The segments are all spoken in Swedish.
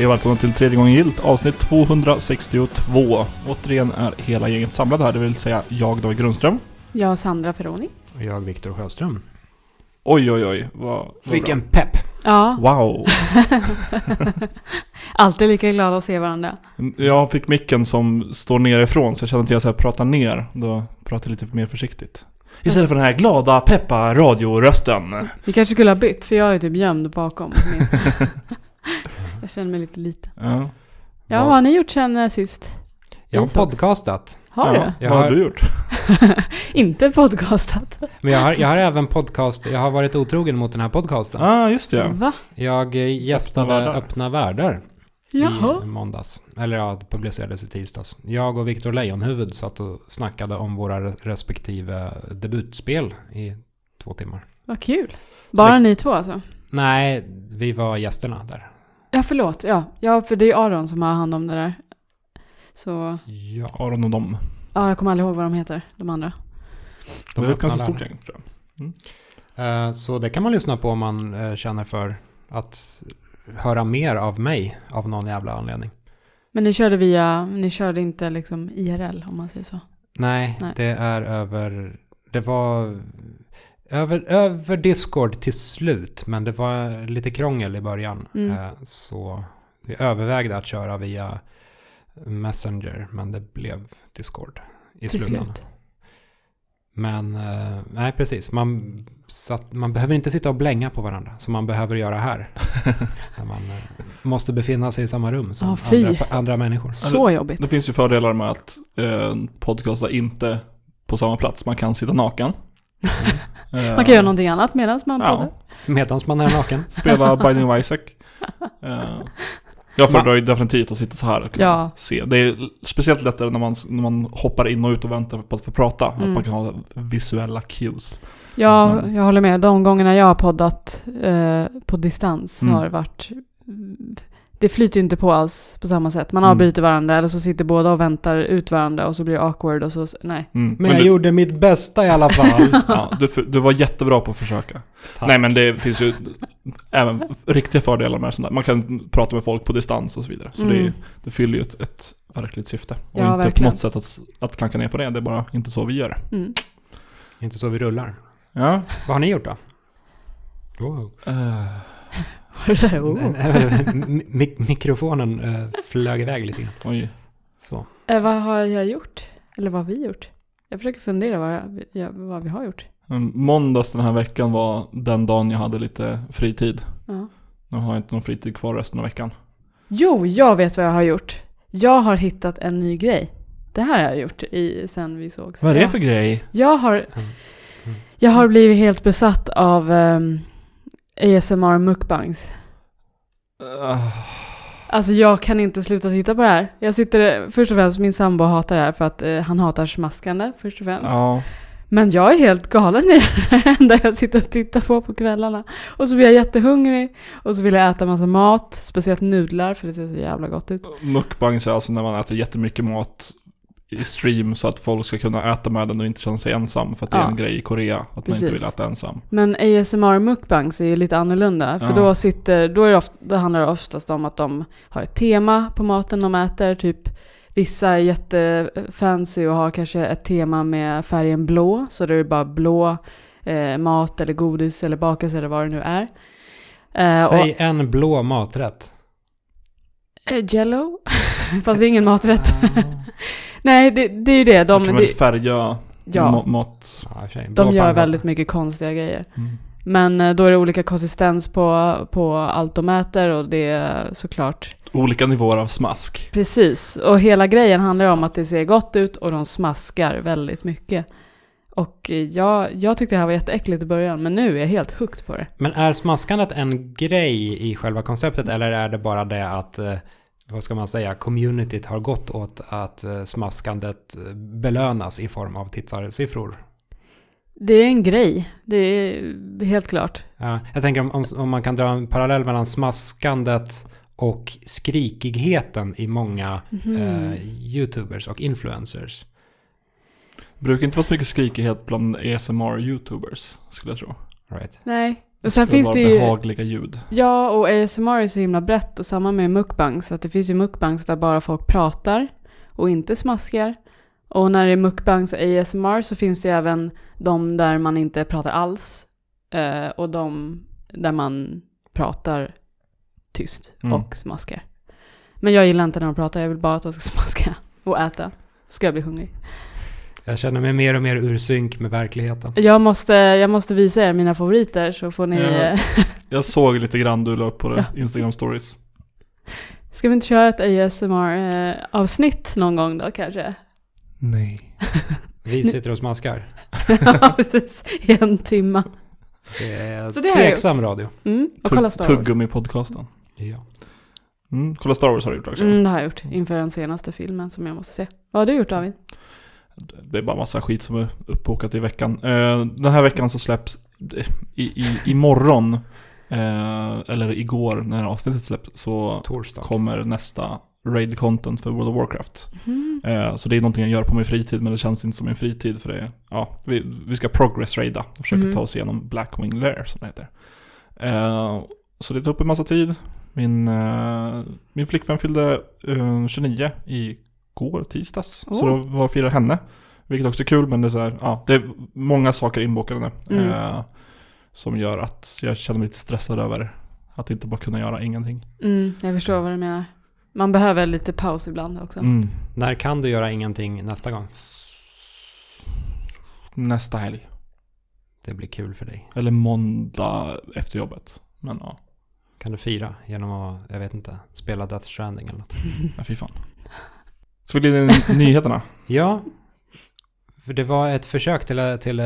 Hej och välkomna till tredje gången gilt avsnitt 262. Återigen är hela gänget samlade här, det vill säga jag David Grundström. Jag Sandra Ferroni. Och jag Viktor Sjöström. Oj oj oj, vad, vad Vilken pepp! Ja, bra. Wow! alltid lika glada att se varandra. Jag fick micken som står nerifrån så jag kände att jag så här pratar ner. Då pratar jag lite mer försiktigt. Istället för den här glada, peppa radiorösten. Vi kanske skulle ha bytt, för jag är typ gömd bakom. Jag känner mig lite liten. Ja. Ja, vad har ni gjort sen eh, sist? Jag har sågs. podcastat. Har du? Jag Vad har du gjort? Inte podcastat. Men jag har, jag har även podcast, jag har varit otrogen mot den här podcasten. ah, just det. Va? Jag eh, gästade Öppna Öppna världar. världar, Jaha. i måndags. Eller ja, det publicerades i tisdags. Jag och Viktor Lejonhuvud satt och snackade om våra res- respektive debutspel i två timmar. Vad kul. Bara ni två alltså? Nej, vi var gästerna där. Ja, förlåt. Ja, ja, för det är Aron som har hand om det där. Så, Ja. Aron och dem. ja, jag kommer aldrig ihåg vad de heter, de andra. Det är ett ganska stort gäng tror jag. Eh, Så det kan man lyssna på om man eh, känner för att höra mer av mig av någon jävla anledning. Men ni körde via, ni körde inte liksom IRL om man säger så? Nej, Nej. det är över... Det var över, över Discord till slut, men det var lite krångel i början. Mm. Eh, Så vi övervägde att köra via Messenger, men det blev Discord i Till slutändan. slut. Men eh, nej, precis. Man, satt, man behöver inte sitta och blänga på varandra som man behöver göra här. När man eh, måste befinna sig i samma rum som fy. andra, andra människor. Så jobbigt. Det finns ju fördelar med att eh, podcasta inte på samma plats. Man kan sitta naken. Eh, Man kan göra någonting annat medan man Ja. poddar. Medan man är naken. Spela Binding of Isaac. Eh, jag föredrar ju definitivt att sitta så här och kunna Ja. se. Det är speciellt lättare när man, när man hoppar in och ut och väntar på att få prata. Att Mm. man kan ha visuella cues. Ja, Mm. jag håller med. De gångerna jag har poddat eh, på distans Mm. har varit... Det flyter inte på alls på samma sätt. Man Mm. avbryter varandra eller så sitter båda och väntar ut varandra och så blir det awkward och så... Nej. Mm. Men jag du, gjorde mitt bästa i alla fall. ja, du, du var jättebra på att försöka. Tack. Nej men det finns ju även riktiga fördelar med sånt där. Man kan prata med folk på distans och så vidare. Så det, Mm. det fyller ju ett, ett verkligt syfte. Och Ja, inte verkligen. på något sätt att, att klanka ner på det. Det är bara inte så vi gör det. Mm. Inte så vi rullar. Ja. Vad har ni gjort då? Wow. Det där, oh. Mik- mikrofonen eh, flög iväg lite grann. oj. Så. Eh, vad har jag gjort? Eller vad har vi gjort? Jag försöker fundera vad, jag, jag, vad vi har gjort. Måndags den här veckan var den dagen jag hade lite fritid. Ja. Nu har jag inte någon fritid kvar resten av veckan. Jo, jag vet vad jag har gjort. Jag har hittat en ny grej. Det här har jag gjort i, sen vi sågs. Vad är det för grej? Jag har, Mm. jag har blivit helt besatt av ehm, ASMR mukbangs. Uh, Alltså jag kan inte sluta titta på det här. Jag sitter, först och främst min sambo hatar det här för att eh, han hatar smaskande först och främst. ja. Men jag är helt galen i det här enda jag sitter och tittar på på kvällarna. Och så blir jag jättehungrig och så vill jag äta massa mat, speciellt nudlar för det ser så jävla gott ut. Mukbangs är alltså när man äter jättemycket mat i stream så att folk ska kunna äta med den och inte känna sig ensam. För att det är en grej i Korea, att man Precis. inte vill äta ensam. Men ASMR mukbangs är ju lite annorlunda. För Ja. då sitter, då, är det ofta, då handlar det oftast om att de har ett tema på maten de äter. Typ vissa är jättefancy och har kanske ett tema med färgen blå. Så då är det bara blå eh, mat eller godis eller bakelse eller vad det nu är. Eh, Säg en blå maträtt. och, eh, jello? Fast det är ingen maträtt. Nej, det, det är ju det. De kan väl det, färga ja, mat... ja, de gör väldigt mycket konstiga grejer. Mm. Men eh, då är det olika konsistens på, på allt de äter och det är såklart Olika nivåer av smask. Precis, och hela grejen handlar om att det ser gott ut och de smaskar väldigt mycket. Och eh, jag, jag tyckte det här var jätteäckligt i början, men nu är jag helt hooked på det. Men är smaskandet en grej i själva konceptet eller är det bara det att, eh, vad ska man säga, communityt har gått åt att eh, smaskandet eh, belönas i form av tittarsiffror? Det är en grej, det är helt klart. Ja, jag tänker om, om, man kan dra en parallell mellan smaskandet och skrikigheten i många Mhm. eh, YouTubers och influencers. Brukar inte vara så mycket skrikighet bland ASMR-youtubers, skulle jag tro. Right. Nej, Och sen Det finns det ju... behagliga ljud. Ja, och ASMR är så himla brett och samma med mukbangs. Så att det finns ju mukbangs där bara folk pratar och inte smaskar. Och när det är mukbangs och ASMR så finns det ju även de där man inte pratar alls. Eh, och de där man pratar tyst Mm. och smaskar. Men jag gillar inte när de pratar, jag vill bara att de ska smaska och äta. Ska jag bli hungrig. Jag känner mig mer och mer ur synk med verkligheten. Jag måste, jag måste visa er mina favoriter så får ni... Ja. eh, Jag såg lite grann du la upp på det, Instagram stories. Ska vi inte köra ett ASMR-avsnitt någon gång då kanske? Nej. Vi sitter och smaskar. Ja, precis. I en timma. Det är Så det har jag tveksam radio. Mm, och kolla Star Wars. Tuggummi-podcasten. Ja. Mm, kolla Star Wars har du gjort också. Mm, det har jag gjort inför den senaste filmen som jag måste se. Vad har du gjort David? Det är bara massa skit som är uppbokat i veckan. Eh, den här veckan så släpps i, i, imorgon, eh, eller igår när avsnittet släpps, så Torsdag. kommer nästa raid content för World of Warcraft. Mm. Eh, så det är någonting jag gör på min fritid, men det känns inte som min fritid för det är, ja, vi, vi ska progress raida och försöka Mhm. ta oss igenom Blackwing Lair som det heter. Eh, så det tar upp en massa tid. Min, eh, min flickvän fyllde eh, 29 igår, tisdags. Så Oh. då var jag firade henne. Vilket också är kul, men det är så här, ja, det är många saker inbokade nu. Mm. Eh, som gör att jag känner mig lite stressad över att inte bara kunna göra ingenting. Mm, jag förstår vad du menar. Man behöver lite paus ibland också. Mm. När kan du göra ingenting nästa gång? Nästa helg. Det blir kul för dig. Eller måndag efter jobbet. Men ja, Kan du fira genom att, jag vet inte, spela Death Stranding eller något? ja fy fan. Så vi in nyheterna. Ja, för det var ett försök till, till,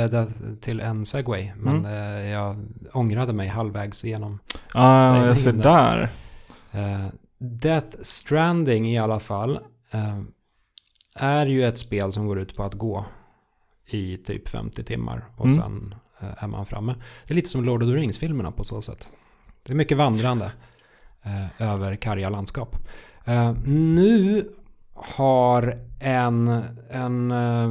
till en segway, men Mm. eh, jag ångrade mig halvvägs igenom. Ah, jag ser där. Eh, Death Stranding i alla fall eh, är ju ett spel som går ut på att gå i typ 50 timmar och Mm. sen är man framme. Det är lite som Lord of the Rings-filmerna på så sätt. Det är mycket vandrande över karga landskap. Eh, nu har en, en eh,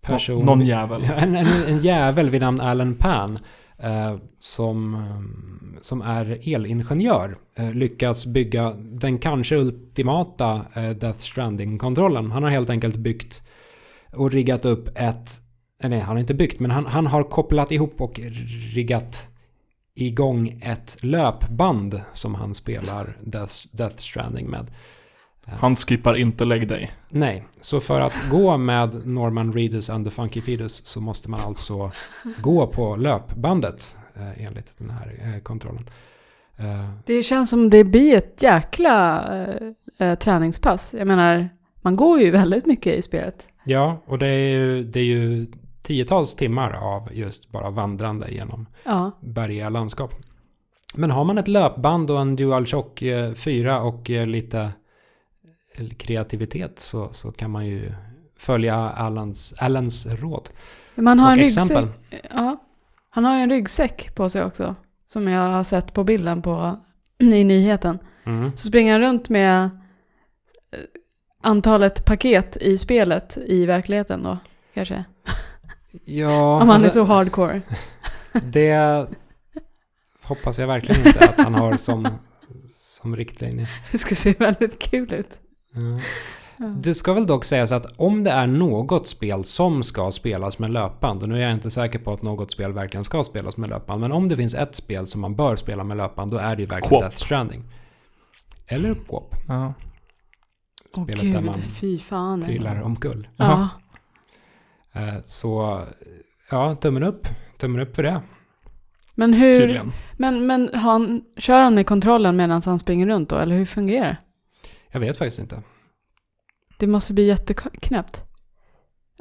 person... Någon jävel. En, en, en jävel vid namn Alan Pan eh, som, eh, som är elingenjör eh, lyckats bygga den kanske ultimata eh, Death Stranding-kontrollen. Han har helt enkelt byggt och riggat upp ett, nej han har inte byggt men han, han har kopplat ihop och riggat igång ett löpband som han spelar Death, Death Stranding med. Han skippar inte lägg dig. Nej, så för att gå med Norman Reedus and the Funky Fetus så måste man alltså gå på löpbandet eh, enligt den här eh, kontrollen. Eh, Det känns som det blir ett jäkla träningspass. Jag menar, man går ju väldigt mycket i spelet. ja, och det är, ju, det är ju tiotals timmar av just bara vandrande genom Ja. bergiga landskap. Men har man ett löpband och en DualShock eh, 4 och lite kreativitet så, så kan man ju följa Allans, Allans råd. Man har och en exempel. ryggsäck. Ja. Han har ju en ryggsäck på sig också. Som jag har sett på bilden på, i nyheten. Mm. Så springer han runt med eh, antalet paket i spelet i verkligheten då, kanske. Ja, Om han är alltså- så hardcore. Det hoppas jag verkligen inte att han har som, som riktlinje. Det ska se väldigt kul ut. Det ska väl dock sägas att om det är något spel som ska spelas med löpband, och nu är jag inte säker på att något spel verkligen ska spelas med löpband, men om det finns ett spel som man bör spela med löpband, då är det ju verkligen Coop. Death Stranding. Eller Coop, Ja. Spelet där gud, man fy fan. trillar omkull. Ja. Eh, Så, ja, tummen upp. Tummen upp för det. Men hur, Tydligen. men, men han, kör han med kontrollen medan han springer runt då, eller hur fungerar det? Jag vet faktiskt inte. Det måste bli jätteknäppt.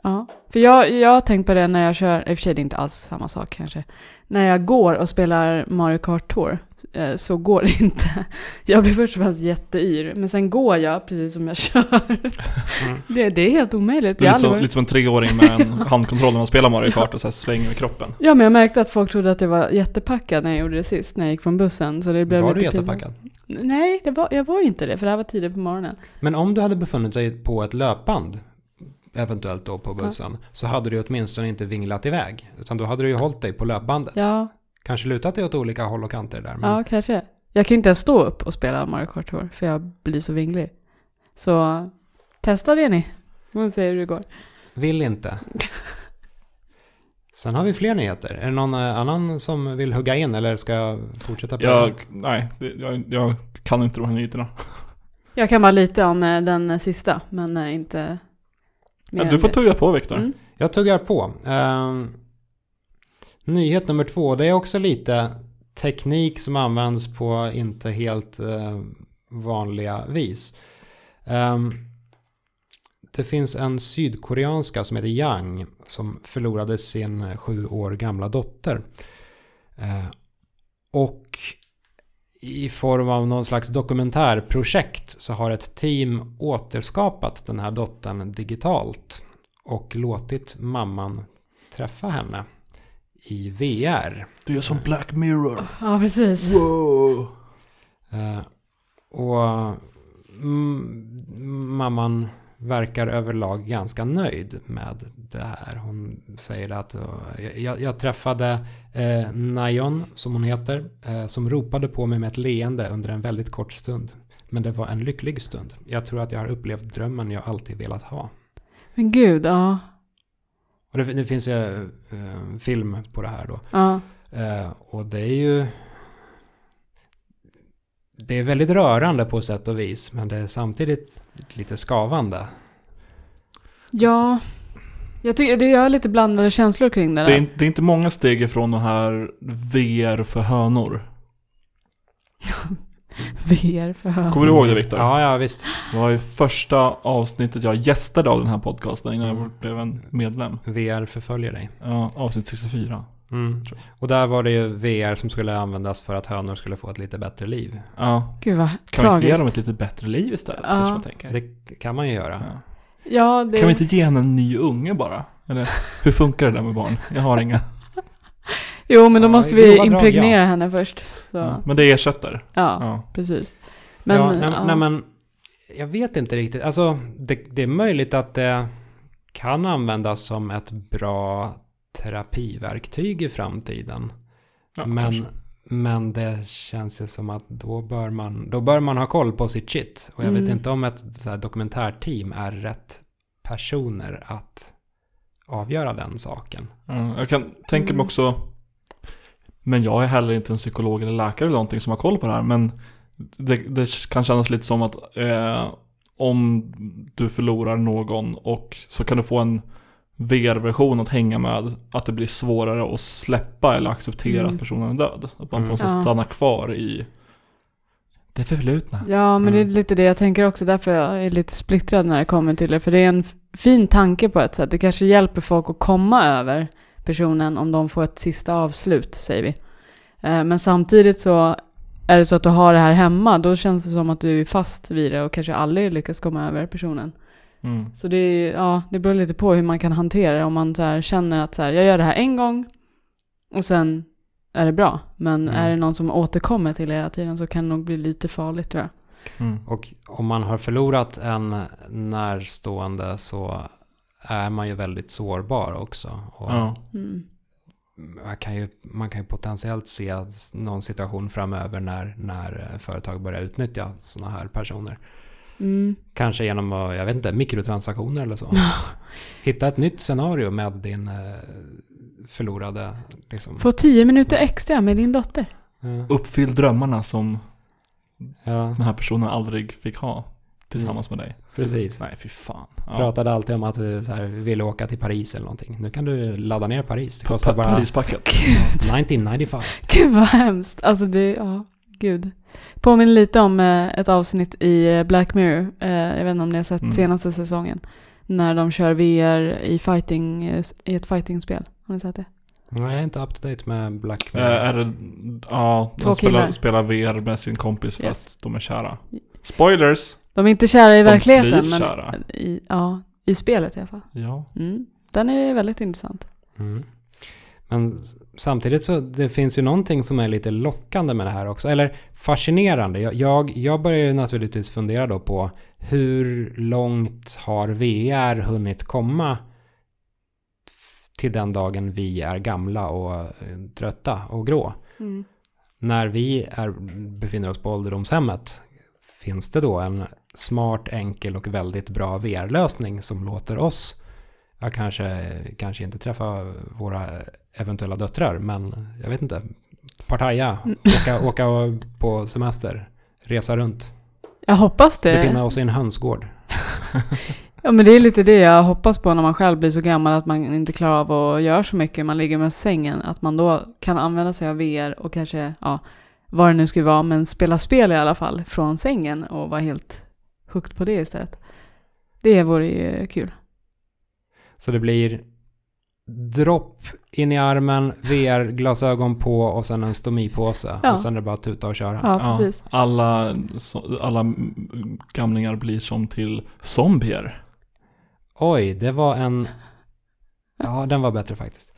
Ja, för jag, jag har tänkt på det när jag kör, i och för sig det är inte alls samma sak kanske. När jag går och spelar Mario Kart Tour eh, så går det inte. Jag blir först och främst jätteyr, men sen går jag precis som jag kör. Mm. Det, det är helt omöjligt. Det är lite, som, lite som en treåring med en handkontroll när man spelar Mario Kart och så här svänger med kroppen. Ja, men jag märkte att folk trodde att jag var jättepackad när jag gjorde det sist, när jag gick från bussen. Så det blev Var du jättepackad? Nej, det var, jag var inte det, för det här var tidigt på morgonen. Men om du hade befunnit dig på ett löpband, eventuellt då på bussen, så hade du åtminstone inte vinglat iväg. Utan då hade du ju hållit dig på löpbandet. Ja, kanske lutat dig åt olika håll och kanter där. Men Ja, kanske. Jag kan inte ens stå upp och spela Mario Kart Tour för jag blir så vinglig. Så testa det ni. Vi får se hur det går. vill inte. Sen har vi fler nyheter. Är det någon eh, annan som vill hugga in eller ska jag fortsätta? prata? Jag, nej, jag, jag kan inte de här nyheterna. Jag kan bara lite om eh, den sista, men eh, inte Ja, du får tugga på Viktor. Mm. Jag tuggar på. Ehm, nyhet nummer två. Det är också lite teknik som används på inte helt eh, vanliga vis. Ehm, det finns en sydkoreanska som heter Yang som förlorade sin eh, sju år gamla dotter. Eh, och i form av någon slags dokumentärprojekt så har ett team återskapat den här dottern digitalt och låtit mamman träffa henne i VR. Det är som Black Mirror. Ja, precis. Wow. Eh, och mm, mamman verkar överlag ganska nöjd med det här. Hon säger att eh, jag, jag träffade eh, Nayon, som hon heter, eh, som ropade på mig med ett leende under en väldigt kort stund. Men det var en lycklig stund. Jag tror att jag har upplevt drömmen jag alltid velat ha. Men gud, ja. Och det, det finns ju eh, film på det här då. Ja, Eh, och det är ju... Det är väldigt rörande på sätt och vis, men det är samtidigt lite skavande. ja. Jag tycker det är lite blandade känslor kring det Det är, där. det är inte många steg ifrån den här VR för hönor. VR för hög. Kommer du ihåg det Viktor? Ja, ja visst. Det var ju första avsnittet jag gästade av den här podcasten innan jag Mm. blev en medlem. VR förföljer dig. Ja, avsnitt 64. Mm. Och där var det ju VR som skulle användas för att hönor skulle få ett lite bättre liv. Ja. Gud vad Kan vi inte ge tragiskt. dem ett lite bättre liv istället? Ja. Kanske man tänker. Det kan man ju göra. Ja. Ja, det... Kan vi inte ge henne en ny unge bara? Eller hur funkar det där med barn? Jag har inga. Jo, men då Ja, måste vi grova drag, impregnera henne först. Så. Ja. Ja, Men det ersätter. Ja. precis. Men, ja, nej, ja. nej, men jag vet inte riktigt. Alltså, det, det är möjligt att det kan användas som ett bra terapiverktyg i framtiden. Ja, men, kanske. men det känns ju som att då bör man, då bör man ha koll på sitt shit. Och jag vet Mm. inte om ett så här dokumentärteam är rätt personer att avgöra den saken. Ja, jag kan tänka mig Mm. också Men jag är heller inte en psykolog eller läkare eller någonting som har koll på det här men Det, det kan kännas lite som att eh, Om du förlorar någon och så kan du få en VR-version att hänga med Att det blir svårare att släppa eller acceptera Mm. att personen är död Att man Mm. på något sätt Ja. stannar kvar i Det förflutna Ja, men det Mm. är lite det jag tänker också. Därför jag är lite splittrad när det kommer till det. För det är en fin tanke på ett sätt. Det kanske hjälper folk att komma över personen om de får ett sista avslut, säger vi. Eh, Men samtidigt så är det så att du har det här hemma, då känns det som att du är fast vid det och kanske aldrig lyckas komma över personen. Mm. Så det, är, ja, det beror lite på hur man kan hantera det. Om man så här känner att så här, jag gör det här en gång och sen är det bra. Men Mm. är det någon som återkommer till det hela tiden så kan det nog bli lite farligt tror jag. Mm. Och om man har förlorat en närstående så är man ju väldigt sårbar också. Och Ja. Mm. man, kan ju, man kan ju potentiellt se någon situation framöver när, när företag börjar utnyttja sådana här personer. Mm. Kanske genom, att, jag vet inte, mikrotransaktioner eller så. Hitta ett nytt scenario med din eh, förlorade... Liksom. Få tio minuter extra med din dotter. Ja. Uppfyll drömmarna som Ja, den här personen aldrig fick ha Tillsammans med dig precis. Nej fy fan ja. Pratade alltid om att vi så här, ville åka till Paris eller någonting. Nu kan du ladda ner Paris. Det kostar pa- bara Parispacket Gud, 1995. gud vad hemskt. Alltså det, ja, gud. Påminner lite om eh, ett avsnitt i eh, Black Mirror. Eh, jag vet inte om ni har sett Mm. senaste säsongen. När de kör VR i, fighting, i ett fightingspel. Har ni sett det? Nej, jag är inte up to date med Black Mirror. är det, ja, Två de spelar, spelar VR med sin kompis för Yes. att de är kära. Spoilers! De är inte kära i De verkligheten. blir men kära. I, ja, i spelet i alla fall. Ja. Mm. Den är väldigt intressant. Mm. Men samtidigt så det finns ju någonting som är lite lockande med det här också. Eller fascinerande. Jag, jag, jag börjar ju naturligtvis fundera då på hur långt har VR hunnit komma till den dagen vi är gamla och eh, trötta och grå. Mm. När vi är, befinner oss på ålderdomshemmet, finns det då en smart, enkel och väldigt bra VR-lösning som låter oss, jag kanske, kanske inte träffa våra eventuella döttrar, men jag vet inte, partaja, Mm. åka, åka på semester, resa runt, Jag hoppas det. befinna oss i en hönsgård. Ja men det är lite det jag hoppas på när man själv blir så gammal att man inte klarar av att göra så mycket. Man ligger med sängen. Att man då kan använda sig av VR och kanske, ja, vad det nu skulle vara, men spela spel i alla fall från sängen och vara helt hooked på det istället. Det vore ju kul. Så det blir dropp in i armen, VR-glasögon på och sen en stomipåse. Ja. Och sen är det bara att tuta och köra. Ja, precis. alla, alla gamlingar blir som till zombier. Oj, det var en... Ja, den var bättre faktiskt.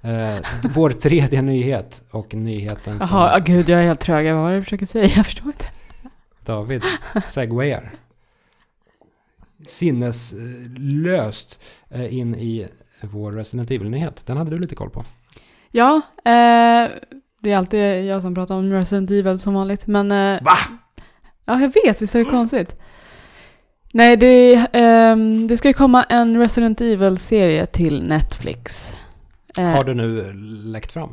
Eh, vår tredje nyhet och nyheten som Jaha, ja, gud jag är helt trög. Vad var det du försöker säga? Jag förstår inte. David segwayar sinneslöst eh, in i vår Resident Evil-nyhet. Den hade du lite koll på. Ja, eh, det är alltid jag som pratar om Resident Evil som vanligt, men... Eh, Va? Ja, jag vet, visst är det konstigt? Nej, det, ehm, det ska ju komma en Resident Evil-serie till Netflix. Eh, Har du nu läckt fram?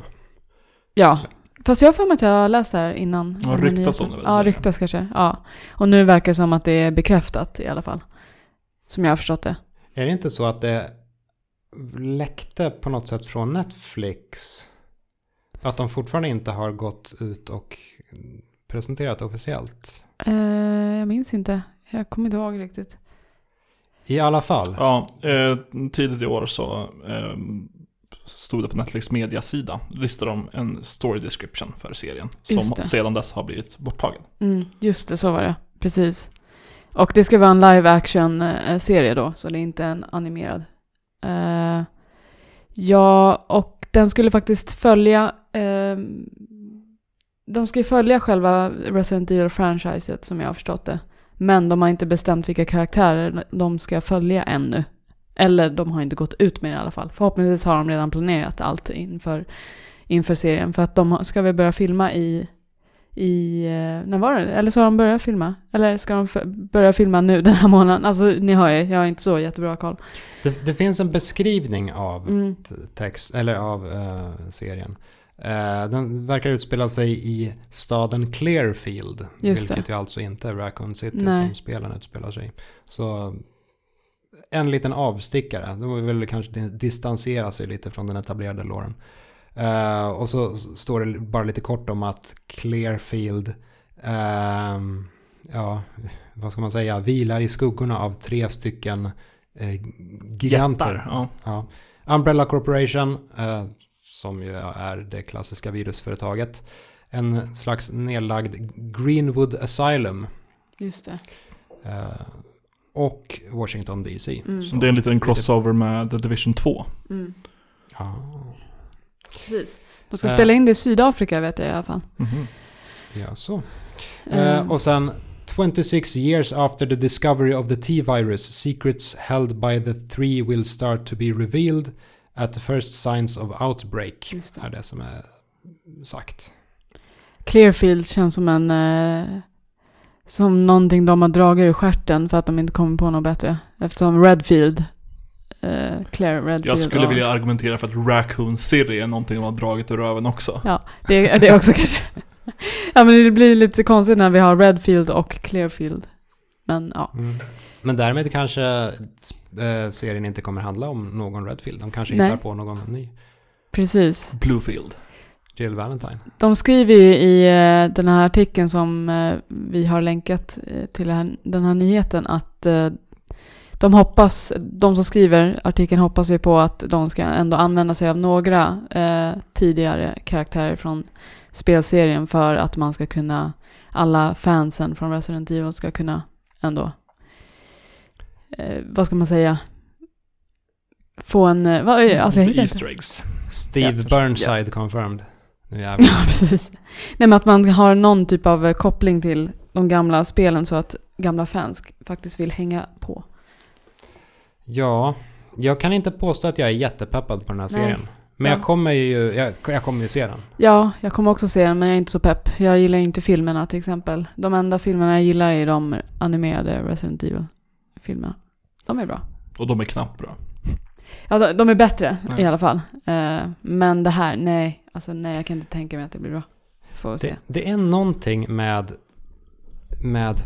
Ja. Fast jag har för mig att jag har läst det här innan. Ja, ryktas om det väl, Ja, ryktas kanske. Ja. Och nu verkar det som att det är bekräftat i alla fall. Som jag har förstått det. Är det inte så att det läckte på något sätt från Netflix? Att de fortfarande inte har gått ut och presenterat officiellt? Eh, jag minns inte. Jag kommer inte ihåg riktigt. I alla fall. Ja, eh, tidigt i år så eh, stod det på Netflix mediasida. Listade de en story description för serien. Som sedan dess har blivit borttagen. Mm, just det, så var det. Precis. Och det ska vara en live action-serie eh, då, så det är inte en animerad. Uh, ja, och den skulle faktiskt följa... Uh, de ska ju följa själva Resident Evil-franchiset som jag har förstått det. Men de har inte bestämt vilka karaktärer de ska följa ännu. Eller de har inte gått ut med det i alla fall. Förhoppningsvis har de redan planerat allt inför, inför serien. För att de ska väl börja filma i i, eh, när var det? Eller så har de börjat filma? Eller ska de börja filma nu den här månaden? Alltså ni hör ju, jag har inte så jättebra koll. Det, det finns en beskrivning av Mm. text, eller av eh, serien. Eh, den verkar utspela sig i staden Clearfield. Just vilket ju alltså inte är Raccoon City Nej. som spelen utspelar sig i. Så en liten avstickare. De vill kanske di- distansera sig lite från den etablerade låren. Eh, och så står det bara lite kort om att Clearfield ehm, ja, vad ska man säga, vilar i skuggorna av tre stycken eh, giganter. Jättar, Ja. Ja. Umbrella Corporation, eh, som ju är det klassiska virusföretaget. En slags nedlagd Greenwood Asylum. Just det. Och Washington DC. Mm. Så- Det är en liten crossover med The Division 2. Mm. Ja, Precis. De ska Eh. spela in det i Sydafrika vet jag i alla fall. Mhm. ja så. Eh, Eh, och sen 26 years after the discovery of the T-virus, secrets held by the three will start to be revealed at the first signs of outbreak. Just det. Är det som är sagt. Clearfield känns som en... Eh, som någonting de har dragit ur stjärten för att de inte kommer på något bättre. Eftersom Redfield... Eh, Claire Redfield Jag skulle och- vilja argumentera för att Raccoon City är någonting de har dragit ur röven också. Ja, det, det är också kanske... ja, men det blir lite konstigt när vi har Redfield och Clearfield. Men ja. Mm. Men därmed kanske eh, serien inte kommer handla om någon Redfield. De kanske Nej. hittar på någon ny. Precis. Bluefield. Jill Valentine. De skriver ju i eh, den här artikeln som eh, vi har länkat till den här, nyheten att de hoppas, de som skriver artikeln hoppas ju på att de ska ändå använda sig av några eh, tidigare karaktärer från spelserien för att man ska kunna, alla fansen från Resident Evil ska kunna ändå, eh, vad ska man säga, få en, eh, vad, alltså jag hittar. Easter eggs. Steve förstår. Burnside confirmed. Nu jävlar. Ja, precis. Nej, men att man har någon typ av eh, koppling till de gamla spelen så att gamla fans faktiskt vill hänga på. Ja, Jag kan inte påstå att jag är jättepeppad på den här Nej. serien. Men Ja. jag kommer ju jag, jag kommer ju se den. Ja, jag kommer också se den men jag är inte så pepp. Jag gillar inte filmerna till exempel. De enda filmerna jag gillar är de animerade Resident Evil-filmerna. De är bra. Och de är knappt bra. Ja, de, är bättre Nej. i alla fall. Eh, men det här, nej. Alltså nej, jag kan inte tänka mig att det blir bra. Får se. Det, det är någonting med, med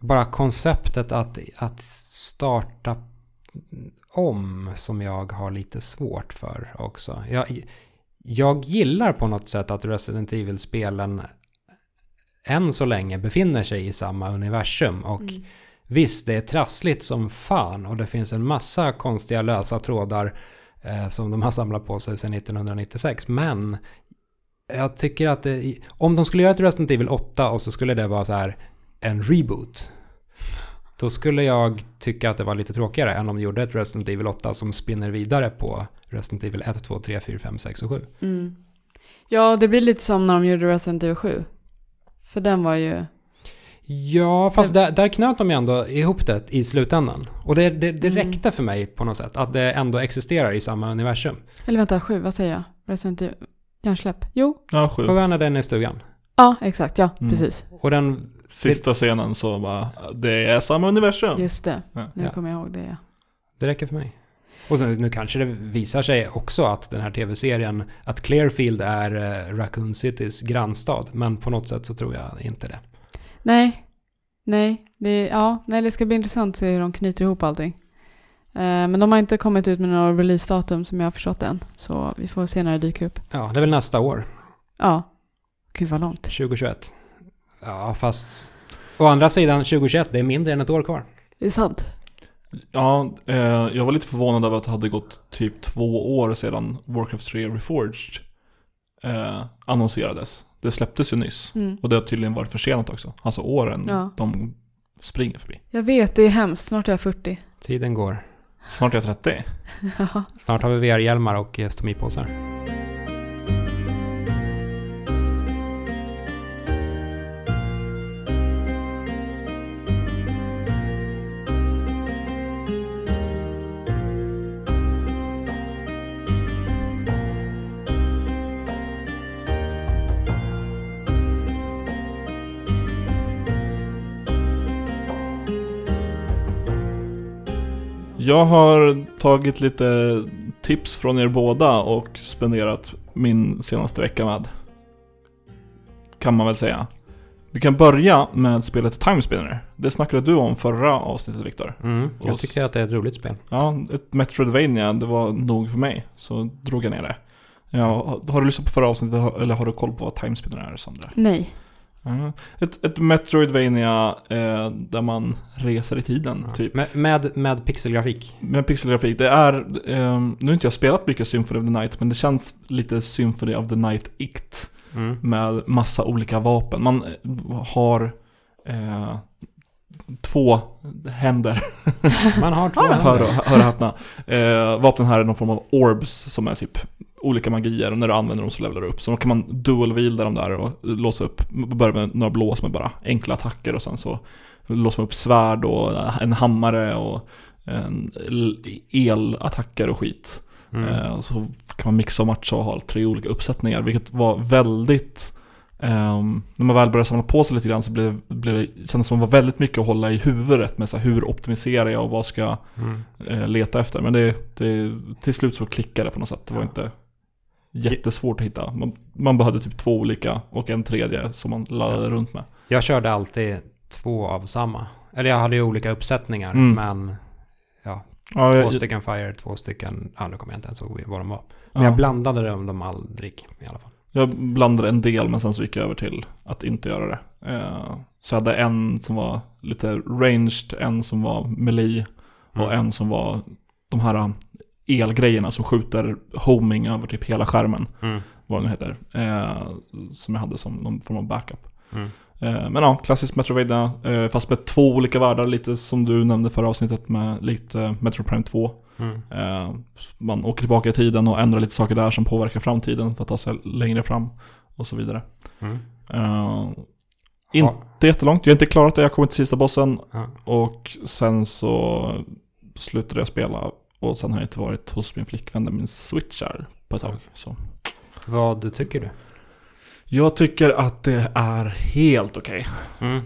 bara konceptet att, att starta om som jag har lite svårt för också. Jag, jag gillar på något sätt att Resident Evil-spelen än så länge befinner sig i samma universum och Mm. Visst, det är trassligt som fan och det finns en massa konstiga lösa trådar eh, som de har samlat på sig sedan 1996. Men jag tycker att det, om de skulle göra ett Resident Evil 8 och så skulle det vara så här en reboot. Då skulle jag tycka att det var lite tråkigare än om de gjorde ett Resident Evil 8 som spinner vidare på Resident Evil 1, 2, 3, 4, 5, 6 och 7. Mm. Ja, det blir lite som när de gjorde Resident Evil 7. För den var ju... Ja, fast där, där knöt de ju ändå ihop det i slutändan. Och det, det, det Mm. räckte för mig på något sätt, att det ändå existerar i samma universum. Eller vänta, 7, vad säger jag? Resident Evil... Hjärnsläpp? Jo. Ja, sju. Sjövännen är den i stugan. Ja, exakt. Ja, Mm. precis. Och den, Sista scenen så bara, det är samma universum. Just det. Ja. Nu Ja. kommer jag ihåg det, ja. det räcker för mig. Och så, nu kanske det visar sig också att den här tv-serien, att Clearfield är eh, Raccoon Citys grannstad. Men på något sätt så tror jag inte det. Nej. Nej. Det, ja, nej, det ska bli intressant att se hur de knyter ihop allting. Eh, men de har inte kommit ut med några releasedatum som jag har förstått än. Så vi får se när det dyker upp. Ja, det är väl nästa år, Ja. Gud vad långt. 2021. Ja, fast å andra sidan 2021, det är mindre än ett år kvar. Det är sant. Ja, eh, jag var lite förvånad över att det hade gått typ två år sedan Warcraft 3 Reforged eh, annonserades. Det släpptes ju nyss. Mm. Och det har tydligen varit försenat också. Alltså åren Ja. de springer förbi. Jag vet, det är hemskt. Snart är jag 40. Tiden går. Snart är jag 30. Ja. Snart har vi VR-hjälmar och eh, stomipåsar. Jag har tagit lite tips från er båda och spenderat min senaste vecka med. Kan man väl säga. Vi kan börja med spelet Time Spinner. Det snackade du om förra avsnittet Viktor. Mm, jag tycker att det är ett roligt spel. Ja, ett Metroidvania, det var nog för mig. Så drog jag ner det. Ja, har du lyssnat på förra avsnittet eller har du koll på vad Time Spinner är Sandra? Nej. Ja, Ett, ett Metroidvania eh, där man reser i tiden, typ. Med, med, med pixelgrafik. Med pixelgrafik, det är... Eh, nu har inte jag spelat mycket Symphony of the Night, men det känns lite Symphony of the Night-ikt. Mm. Med massa olika vapen. Man eh, har eh, två händer, Man har två hör, händer. hör och häpna. Eh, vapnen här är någon form av orbs som är typ olika magier och när du använder dem så levlar du upp. Så då kan man dual-wielda dem där och låsa upp, börja med några blå som är bara enkla attacker och sen så låser man upp svärd och en hammare och en elattacker och skit. Mm. Eh, Så kan man mixa och matcha och ha tre olika uppsättningar, vilket var väldigt... ehm, när man väl började samla på sig lite grann så blev, blev det, kändes som att det var väldigt mycket att hålla i huvudet med så här, hur optimiserar jag och vad ska jag Mm. eh, leta efter. Men det, det, till slut så klickade det på något sätt. Det var Ja. inte jättesvårt att hitta. Man, man behövde typ två olika och en tredje som man laddade runt med. Jag körde alltid två av samma. Eller jag hade ju olika uppsättningar, Mm. men Ja, två jag, stycken Fire, två stycken... Ja, nu kommer jag inte ens ihåg vad de var. ja. Men jag blandade dem, dem aldrig i alla fall. Jag blandade en del men sen så gick jag över till att inte göra det. Eh, Så jag hade en som var lite ranged, en som var melee och Mm. en som var de här elgrejerna som skjuter homing över typ hela skärmen. Mm. Vad det nu heter. Eh, Som jag hade som någon form av backup. Mm. Eh, Men ja, klassiskt Metroidvania. eh, Fast med två olika världar, lite som du nämnde förra avsnittet med lite Metro Prime 2. Mm. Eh, Man åker tillbaka i tiden och ändrar lite saker där som påverkar framtiden för att ta sig längre fram och så vidare. Mm. Eh, Inte jättelångt, jag har inte klarat det, jag kommit till sista bossen Ja. och sen så slutade jag spela Och sen har jag inte varit hos min flickvän där min switch är på ett tag. Så. Vad tycker du? Jag tycker att det är helt okej. Mm.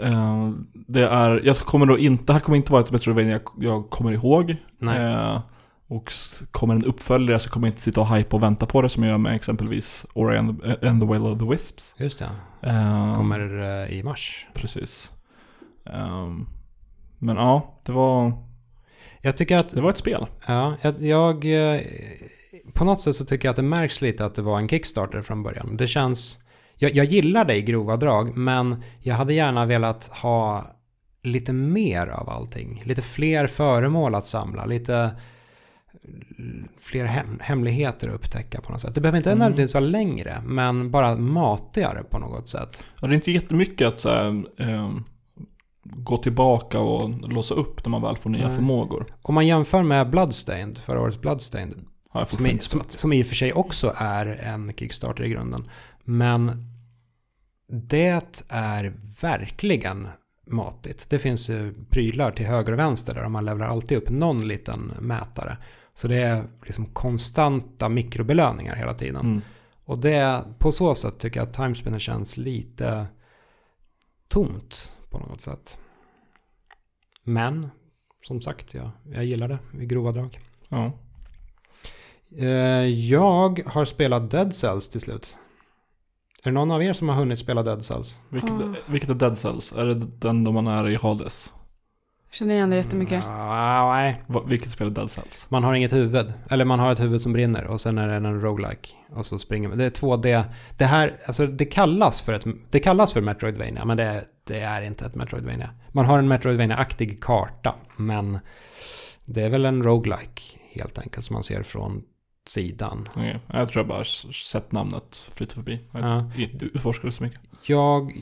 Eh, det är, jag kommer då inte, det här kommer inte vara ett Metroidvania jag, jag kommer ihåg. Nej. Eh, och kommer en uppföljare så kommer jag inte sitta och hypa och vänta på det som jag gör med exempelvis Ori and, and the Will of the Wisps. Just det. Eh, Kommer eh, i mars. Precis. Men ja, det var, Jag tycker att det var ett spel. Ja, jag, jag... eh, På något sätt så tycker jag att det märks lite att det var en Kickstarter från början. Det känns... Jag, jag gillar det i grova drag, men jag hade gärna velat ha lite mer av allting. Lite fler föremål att samla, lite fler hem, hemligheter att upptäcka på något sätt. Det behöver inte Mm. nödvändigtvis vara längre, men bara matigare på något sätt. Ja, det är inte jättemycket att så här, ehm, gå tillbaka och låsa upp när man väl får nya Nej. förmågor. Om man jämför med Bloodstained, förra årets Bloodstained, som i, som, som i och för sig också är en Kickstarter i grunden. Men det är verkligen matigt. Det finns ju prylar till höger och vänster där och man levlar alltid upp någon liten mätare. Så det är liksom konstanta mikrobelöningar hela tiden. Mm. Och det, på så sätt tycker jag att Timespinner känns lite tomt på något sätt. Men, som sagt, jag, jag gillar det i grova drag. Ja. Eh, Jag har spelat Dead Cells till slut. Är det någon av er som har hunnit spela Dead Cells? Vilket, Ah. vilket är Dead Cells? Är det den då man är i Hades? Jag känner igen det jättemycket. Ah, nej. Va- Vilket spel är Dead Cells? Man har inget huvud. Eller man har ett huvud som brinner och sen är det en roguelike. Och så springer man. Det är 2D. Det här, alltså det kallas för ett, det kallas för Metroidvania, men det, det är inte ett Metroidvania. Man har en Metroidvania-aktig karta, men det är väl en roguelike helt enkelt som man ser från sidan. Okej, Jag tror jag bara sett namnet flytta förbi. Jag har Ja. inte inte utforskat det så mycket. Jag,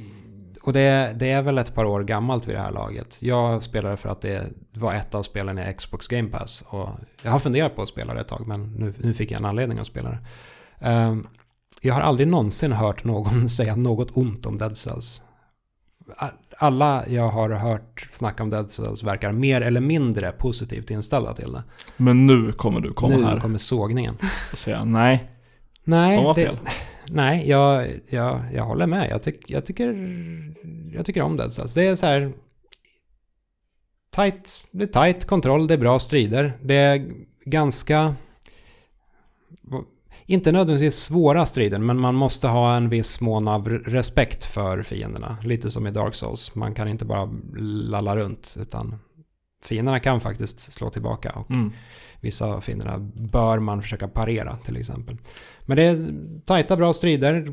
och det, det är väl ett par år gammalt vid det här laget. Jag spelade för att det var ett av spelen i Xbox Game Pass. Och jag har funderat på att spela det ett tag, men nu, nu fick jag en anledning att spela det. Ehm, jag har aldrig någonsin hört någon säga något ont om Dead Cells. Alla jag har hört snacka om Dead Cells verkar mer eller mindre positivt inställda till det. Men nu kommer du komma nu här kommer sågningen. och säga nej, Nej, de var det- fel. Nej, jag, jag, jag håller med. Jag, tyck, jag, tycker, jag tycker om Dead Cells. Det är så här... Tight, det är tight kontroll, det är bra strider. Det är ganska... Inte nödvändigtvis svåra strider, men man måste ha en viss mån av respekt för fienderna. Lite som i Dark Souls. Man kan inte bara lalla runt, utan fienderna kan faktiskt slå tillbaka. Och Mm. Vissa av fienderna bör man försöka parera till exempel. Men det är tajta bra strider,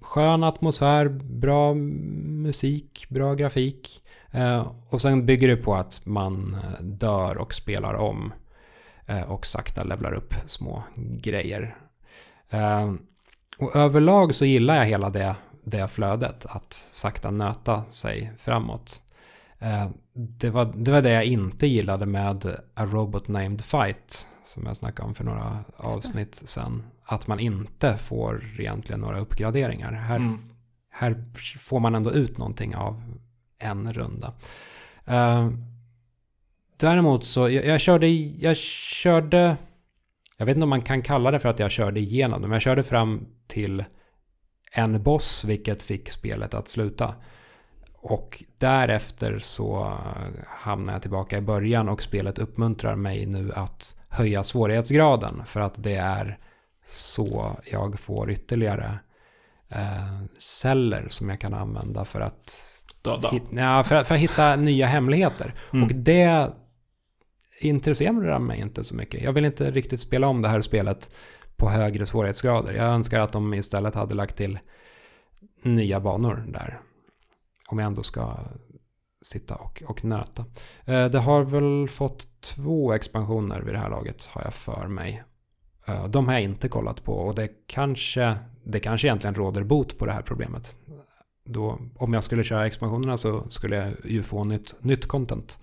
skön atmosfär, bra musik, bra grafik. Eh, och sen bygger det på att man eh, dör och spelar om. Eh, och sakta levlar upp små grejer. Eh, och överlag så gillar jag hela det, det flödet, att sakta nöta sig framåt. Eh, det, var, det var det jag inte gillade med A Robot Named Fight, som jag snackade om för några avsnitt sen. Att man inte får egentligen några uppgraderingar. Här, Mm. här får man ändå ut någonting av en runda. Eh, däremot så, jag, jag körde, jag körde, jag vet inte om man kan kalla det för att jag körde igenom det, men jag körde fram till en boss, vilket fick spelet att sluta. Och därefter så hamnar jag tillbaka i början och spelet uppmuntrar mig nu att höja svårighetsgraden för att det är så jag får ytterligare eh, celler som jag kan använda för att, Döda. hit, ja, för, för att hitta nya hemligheter. Mm. Och det intresserar mig inte så mycket. Jag vill inte riktigt spela om det här spelet på högre svårighetsgrader. Jag önskar att de istället hade lagt till nya banor där. Om jag ändå ska sitta och, och nöta. Eh, det har väl fått två expansioner vid det här laget har jag för mig. Eh, de har jag inte kollat på och det kanske, det kanske egentligen råder bot på det här problemet. Då, om jag skulle köra expansionerna så skulle jag ju få nytt, nytt content.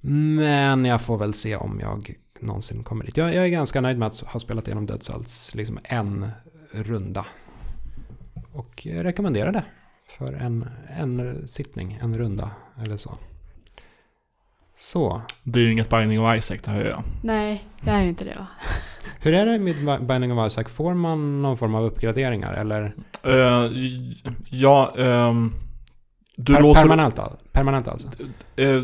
Men jag får väl se om jag någonsin kommer dit. Jag, jag är ganska nöjd med att ha spelat igenom Dead Cells liksom en runda. Och jag rekommenderar det för en, en sittning, en runda eller så. Så. Det är ju inget Binding of Isaac, det hör jag. Nej, det är ju inte det va? Hur är det med Binding of Isaac? Får man någon form av uppgraderingar eller? Eh, ja, ehm, du per, låser... permanent, permanent alltså? Eh,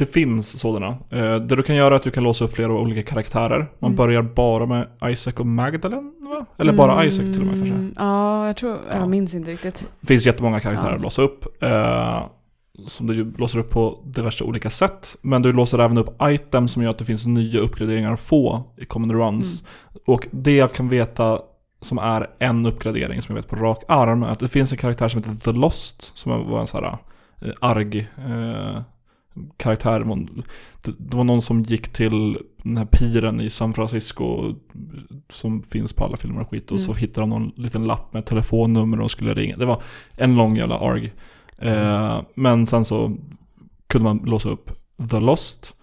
det finns sådana. Eh, det du kan göra är att du kan låsa upp flera olika karaktärer. Man Mm. börjar bara med Isaac och Magdalene, va? Eller bara Isaac till och med kanske. Mm, Ja, jag tror, Ja. jag minns inte riktigt. Det finns jättemånga karaktärer Ja. att låsa upp. Eh, som du låser upp på diverse olika sätt. Men du låser även upp items som gör att det finns nya uppgraderingar att få i common runs. Och det jag kan veta som är en uppgradering som jag vet på rak arm är att det finns en karaktär som heter The Lost. Som var en sån här eh, arg eh, karaktär. Det, det var någon som gick till den här piren i San Francisco som finns på alla filmer och skit. Och så Mm. hittade de någon liten lapp med telefonnummer och skulle ringa. Det var en lång jävla arg. Eh, men sen så kunde man låsa upp The Lost.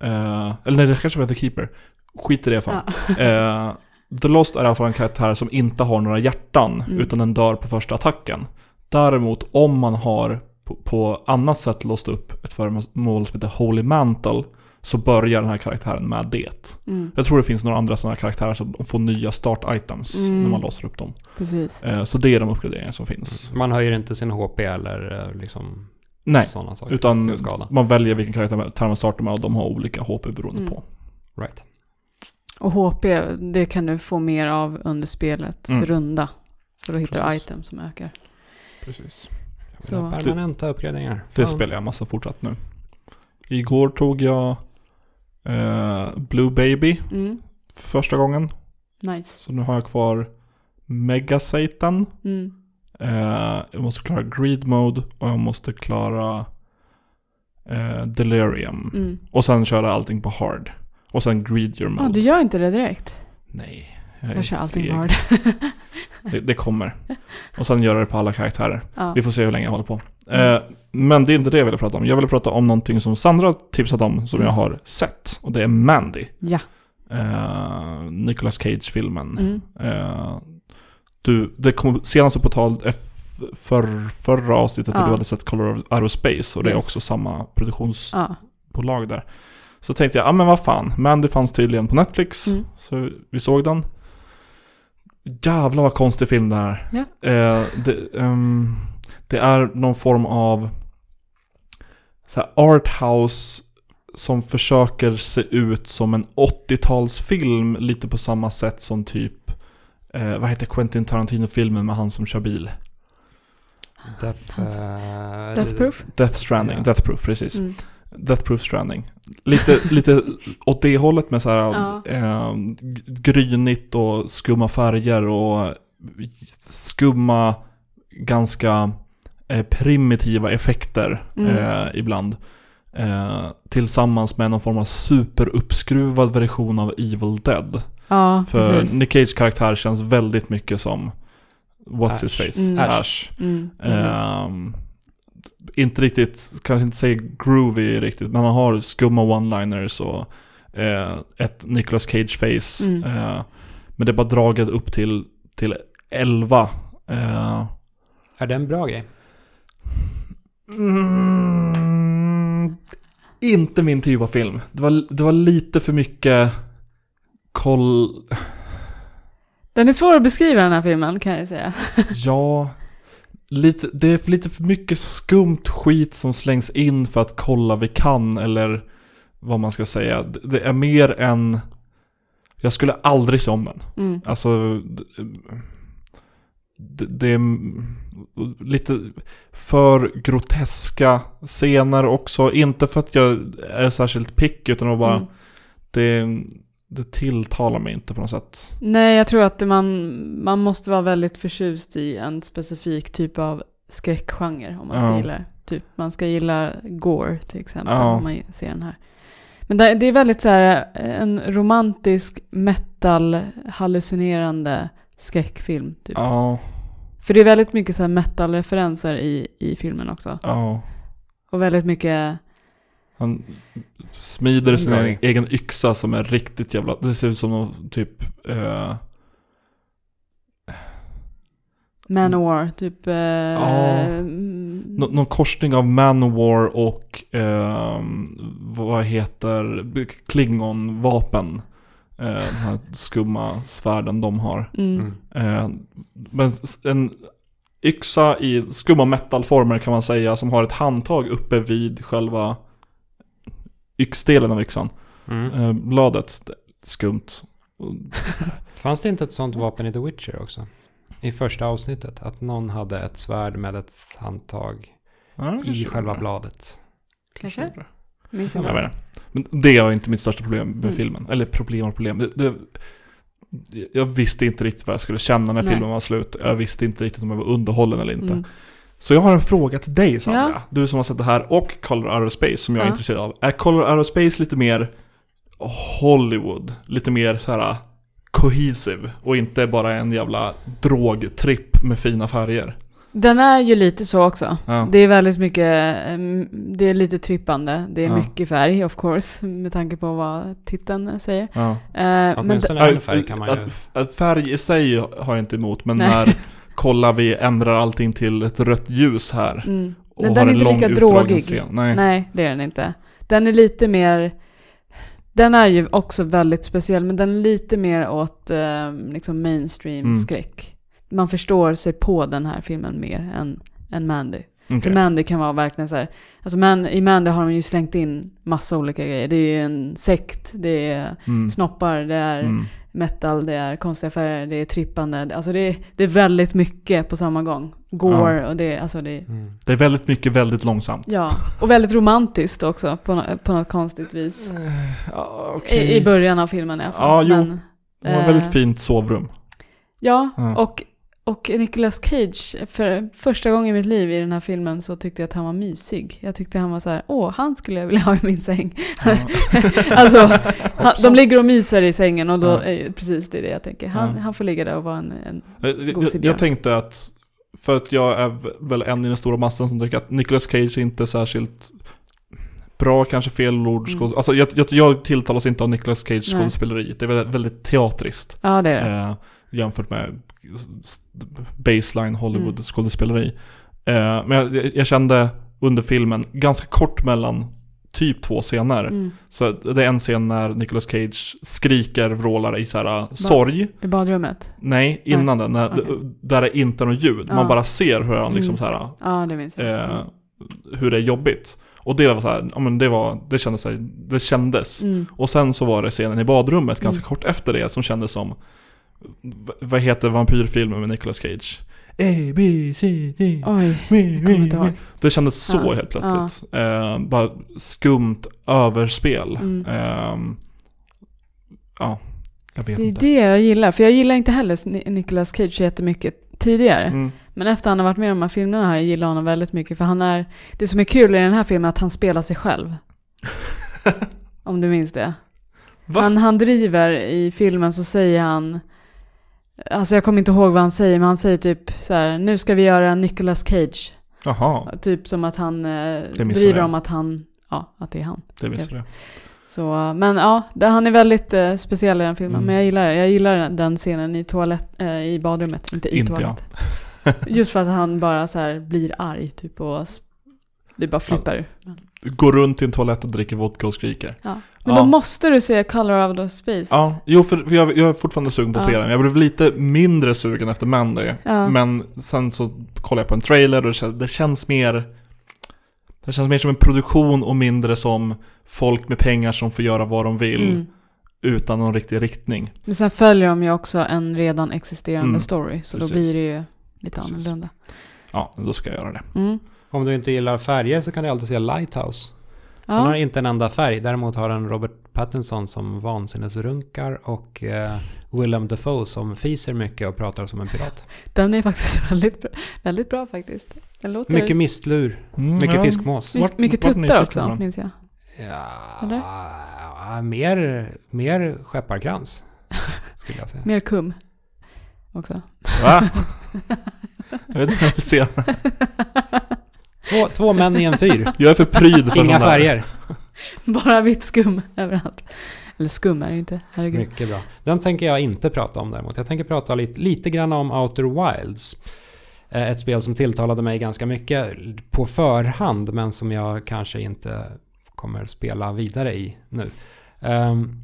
Eh, eller nej, det kanske var The Keeper. Skit i det fan. Ja. Eh, The Lost är i alla fall en karaktär som inte har några hjärtan, Mm. utan den dör på första attacken. Däremot, om man har på, på annat sätt låst upp ett föremål som heter Holy Mantle, så börjar den här karaktären med det. Mm, Jag tror det finns några andra sådana här karaktärer som får nya start-items Mm. när man låser upp dem. precis. Eh, så det är de uppgraderingar som finns. Man höjer inte sin HP eller eh, liksom Nej, sådana saker. utan Sin skada. man väljer vilken karaktär man startar med och de har olika HP beroende Mm. på. Right. Och HP, det kan du få mer av under spelets Mm. runda. Så då hittar du Precis. items som ökar. Precis. Så- permanenta uppgraderingar. Det Fan. spelar jag massa fortsatt nu. Igår tog jag eh, Blue Baby Mm, för första gången. nice. Så nu har jag kvar Mega Satan. Mm. Eh, jag måste klara Greed Mode och jag måste klara eh, Delirium. Mm. Och sen köra allting på Hard. Och sen Greedier Ja, Mode. du gör inte det direkt. Nej, jag, Jag kör allting hard. Det, det kommer. Och sen göra det på alla karaktärer. ja. Vi får se hur länge jag håller på. Mm. Eh, men det är inte det jag ville prata om. Jag ville prata om någonting som Sandra tipsat om, som Mm. jag har sett. Och det är Mandy. ja. Eh, Nicolas Cage-filmen. Mm. Eh, du, det kom senast upp på tal för, förra avsnittet, för Ja. du hade sett Color of Outer Space. Och det är Yes. också samma produktionsbolag ja. där. Så tänkte jag, ja men vad fan. Mandy fanns tydligen på Netflix. Mm. Så vi såg den. Jävlar vad konstig film det här. Ja. Eh, det, ehm, det är någon form av så arthouse som försöker se ut som en 80-talsfilm lite på samma sätt som typ eh, vad heter Quentin Tarantino-filmen med han som kör bil? Death, eh, Death Proof? Death Stranding, Ja. Death Proof, precis. Mm. Death Proof Stranding. Lite, lite åt det hållet med så här Ja. eh, grynigt och skumma färger och skumma, ganska eh, primitiva effekter Mm. eh, ibland. Eh, tillsammans med någon form av superuppskruvad version av Evil Dead. Ja, För precis. Nick Cage karaktär känns väldigt mycket som What's Ash. his face? Mm. Ash. Mm, inte riktigt, kanske inte säga groovy riktigt, men han har skumma one-liners och eh, ett Nicolas Cage-face. Mm. Eh, men det är bara draget upp till, till 11. Eh, Är det en bra grej? mm, inte min typ av film. Det var, det var lite för mycket koll... Den är svår att beskriva den här filmen kan jag säga. Ja, lite, det är lite för mycket skumt skit som slängs in för att kolla vi kan eller vad man ska säga. Det- är mer än... Jag skulle aldrig se om den. Mm. Alltså... Det, det, är lite för groteska scener också. Inte för att jag är särskilt pick utan var bara... Mm. Det, det tilltalar mig inte på något sätt. Nej, jag tror att man, man måste vara väldigt förtjust i en specifik typ av skräckgenre om man ska Ja. gilla det. Typ, man ska gilla gore till exempel Ja. om man ser den här. Men det, är väldigt så här en romantisk metal hallucinerande skräckfilm. Typ. Ja, För det är väldigt mycket så metal-referenser i, i filmen också. ja. Och väldigt mycket, Han smider sin Bra. egen, yxa som är riktigt jävla... Det ser ut som någon typ... Eh, Manowar, typ... Eh, Ja. mm, Nå- någon korsning av Manowar och ehm, vad heter Klingon-vapen. Eh, de här skumma svärden de har. Mm. Mm. Eh, men en yxa i skumma metalformer kan man säga som har ett handtag uppe vid själva yxdelen av yxan. Mm. Eh, bladet, det- skumt. Fanns det inte ett sånt vapen i The Witcher också? I första avsnittet. Att någon hade ett svärd med ett handtag Ja, i kanske själva det. bladet. Kanske? det. Minns Jag inte. vet inte. Men det är inte mitt största problem med Mm. filmen. Eller problem och problem. Det, det, jag visste inte riktigt vad jag skulle känna när Nej. filmen var slut. Jag visste inte riktigt om jag var underhållen eller inte. Mm. Så jag har en fråga till dig Sandra. Ja. Du som har sett det här och Color Out of Space som jag är Ja. intresserad av. Är Color Out of Space lite mer Hollywood? Lite mer så här cohesive och inte bara en jävla drogtripp med fina färger? Den är ju lite så också. Ja. Det är väldigt mycket, det är lite trippande. Det är Ja. mycket färg of course, med tanke på vad titeln säger. Ja. Eh, men en färg kan man ju... att, att färg i sig har jag inte emot, men Nej. när kolla vi ändrar allting till ett rött ljus här mm. Men den är inte lika drogig. Nej. Nej, det är den inte. Den är lite mer... Den är ju också väldigt speciell, men den är lite mer åt eh, liksom mainstream Mm. Man förstår sig på den här filmen mer än, än Mandy. Okej. För Mandy kan vara verkligen så här, alltså man, i Mandy har de ju slängt in massa olika grejer. Det är ju en sekt, det är Mm. snoppar, det är Mm. Metal, det är konstiga färger, det är trippande. Alltså det är, det är väldigt mycket på samma gång. Gore och det, alltså det Mm. Det är väldigt mycket, väldigt långsamt. Ja, och väldigt romantiskt också på, på något konstigt vis. Ja, I, okej. I början av filmen i alla fall. Ja, jo. Men, Det var ett eh, väldigt fint sovrum. Ja, Ja. och, och Nicolas Cage, för första gången i mitt liv i den här filmen så tyckte jag att han var mysig. Jag tyckte han var så här, åh, han skulle jag vilja ha i min säng. Ja. alltså, han, de ligger och myser i sängen och då Ja. är precis det, är det jag tänker. Han, Ja. han får ligga där och vara en, en Jag, Gosig jag, jag tänkte att, för att jag är väl en i den stora massan som tycker att Nicolas Cage är inte särskilt bra, kanske fel ord. Mm. Alltså jag, jag, jag tilltalas inte av Nicolas Cage skådespeleri. Det är väldigt, väldigt teatriskt. Ja, det är det. Eh, jämfört med baseline Hollywood Mm. Eh, men jag, jag- kände under filmen, ganska kort mellan typ två scener. Mm. Så det är en scen när Nicolas Cage skriker, vrålar i så här sorg. I badrummet. Nej, innan den. När, okej. Där det inte är något ljud. Ja. Man bara ser hur han liksom Mm. så här, Ja, det minns jag. eh, hur det är jobbigt. Och det var så här, ja men det var, det kändes, här, det kändes. Mm. Och sen så var det scenen i badrummet ganska Mm. kort efter det som kändes som, vad heter vampyrfilmen med Nicolas Cage? A, B, C, D, Oj, me, inte ihåg. Det kändes så Ja. helt plötsligt. Eh, bara skumt överspel. Mm. Ehm, ja, jag vet Det är inte. det jag gillar, för jag gillar inte heller Ni- Nicolas Cage jättemycket tidigare. Mm. Men efter han har varit med i de här filmerna har jag gillat honom väldigt mycket. För han är, det som är kul i den här filmen är att han spelar sig själv. Om du minns det. Va? Han, han driver i filmen så säger han, alltså jag kommer inte ihåg vad han säger, men han säger typ så här: nu ska vi göra Nicolas Cage. Jaha, Typ som att han eh, missade driver jag. om att han, ja, att det är han. det visste jag. Så, men ja, det, han är väldigt eh, speciell i den filmen. Mm. Men jag gillar. Jag gillar den- scenen i, toalett, eh, i badrummet, inte i Inte jag. toalett. Just för att han bara så här blir arg typ och det bara flippar ur. Går runt i en toalett och dricker vodka och skriker. Ja. Men Ja. då måste du se Color of the Space. Ja, jo för jag, jag är fortfarande sugen på att Ja. se den. Jag blev lite mindre sugen efter Mandy. Ja. Men sen så kollade jag på en trailer och det känns, det känns mer... Det känns mer som en produktion och mindre som folk med pengar som får göra vad de vill Mm. utan någon riktig riktning. Men sen följer de ju också en redan existerande Mm. story. Så Precis. då blir det ju lite Precis. annorlunda. Ja, då ska jag göra det. Mm. Om du inte gillar färger så kan du alltid se Lighthouse. Den har Ja. inte en enda färg. Däremot har den Robert Pattinson som vansinnesrunkar och eh, Willem Dafoe som fiser mycket och pratar som en pirat. Den är faktiskt väldigt bra, väldigt bra faktiskt. Den låter... Mycket mistlur, Mm, mycket ja. fiskmås. Vart- mycket tuttar också, minns jag. Ja, Eller? ja, mer, mer skepparkrans skulle jag säga. Mer kum också. Va? jag vet inte om jag vill se. Två, två män i en fyr. Jag är för pryd för Inga färger. Bara vitt skum överallt. Eller skum är det inte, herregud. Mycket bra. Den tänker jag inte prata om däremot. Jag tänker prata lite, lite grann om Outer Wilds. Eh, Ett spel som tilltalade mig ganska mycket på förhand men som jag kanske inte kommer spela vidare i nu. Ehm,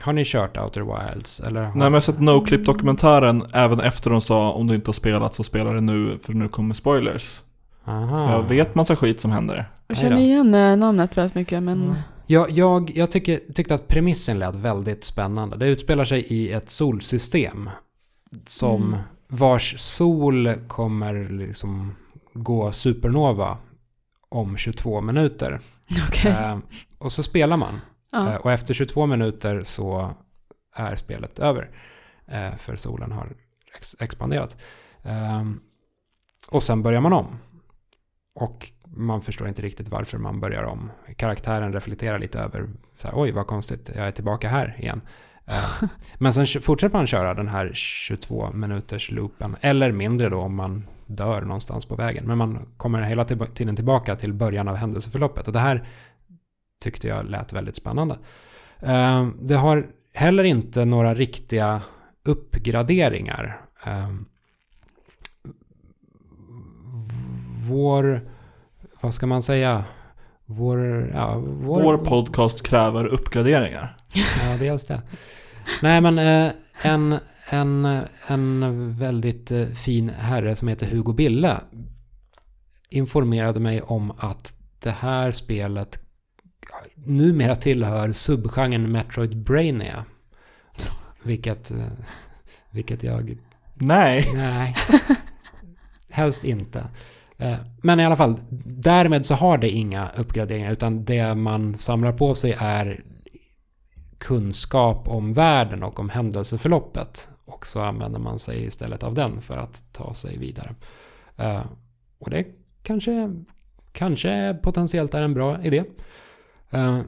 har ni kört Outer Wilds? Eller har... Nej men jag har sett NoClip-dokumentären även efter de sa om du inte har spelat så spela det nu för nu kommer spoilers. Aha. Så jag vet massa skit som händer. Jag känner igen eh, namnet väldigt mycket men... Mm. Jag, jag, jag tycker, tyckte att premissen lät väldigt spännande. Det utspelar sig i ett solsystem som Mm. vars sol kommer liksom gå supernova om 22 minuter. Okej. Eh, och så spelar man. Eh, Ja. och efter 22 minuter så är spelet över. Eh, för solen har ex- expanderat. Ehm, och sen börjar man om. Och man förstår inte riktigt varför man börjar om. Karaktären reflekterar lite över, så här, oj vad konstigt, jag är tillbaka här igen. Eh, men sen fortsätter man köra den här 22 minuters loopen, eller mindre då om man dör någonstans på vägen. Men man kommer hela tiden tillbaka till början av händelseförloppet. Och det här tyckte jag lät väldigt spännande. Eh, Det har heller inte några riktiga uppgraderingar. Eh, Vår, vad ska man säga? Vår, ja, vår, Vår podcast kräver uppgraderingar. Ja, dels det. Nej, men eh, en, en, en väldigt eh, fin herre som heter Hugo Bille informerade mig om att det här spelet numera tillhör subgenren Metroid Brainia. Vilket, eh, vilket jag Nej. Nej, helst inte. Eh, men i alla fall, därmed så har det inga uppgraderingar utan det man samlar på sig är kunskap om världen och om händelseförloppet. Och så använder man sig istället av den för att ta sig vidare. Eh, och det kanske, kanske potentiellt är en bra idé. Eh,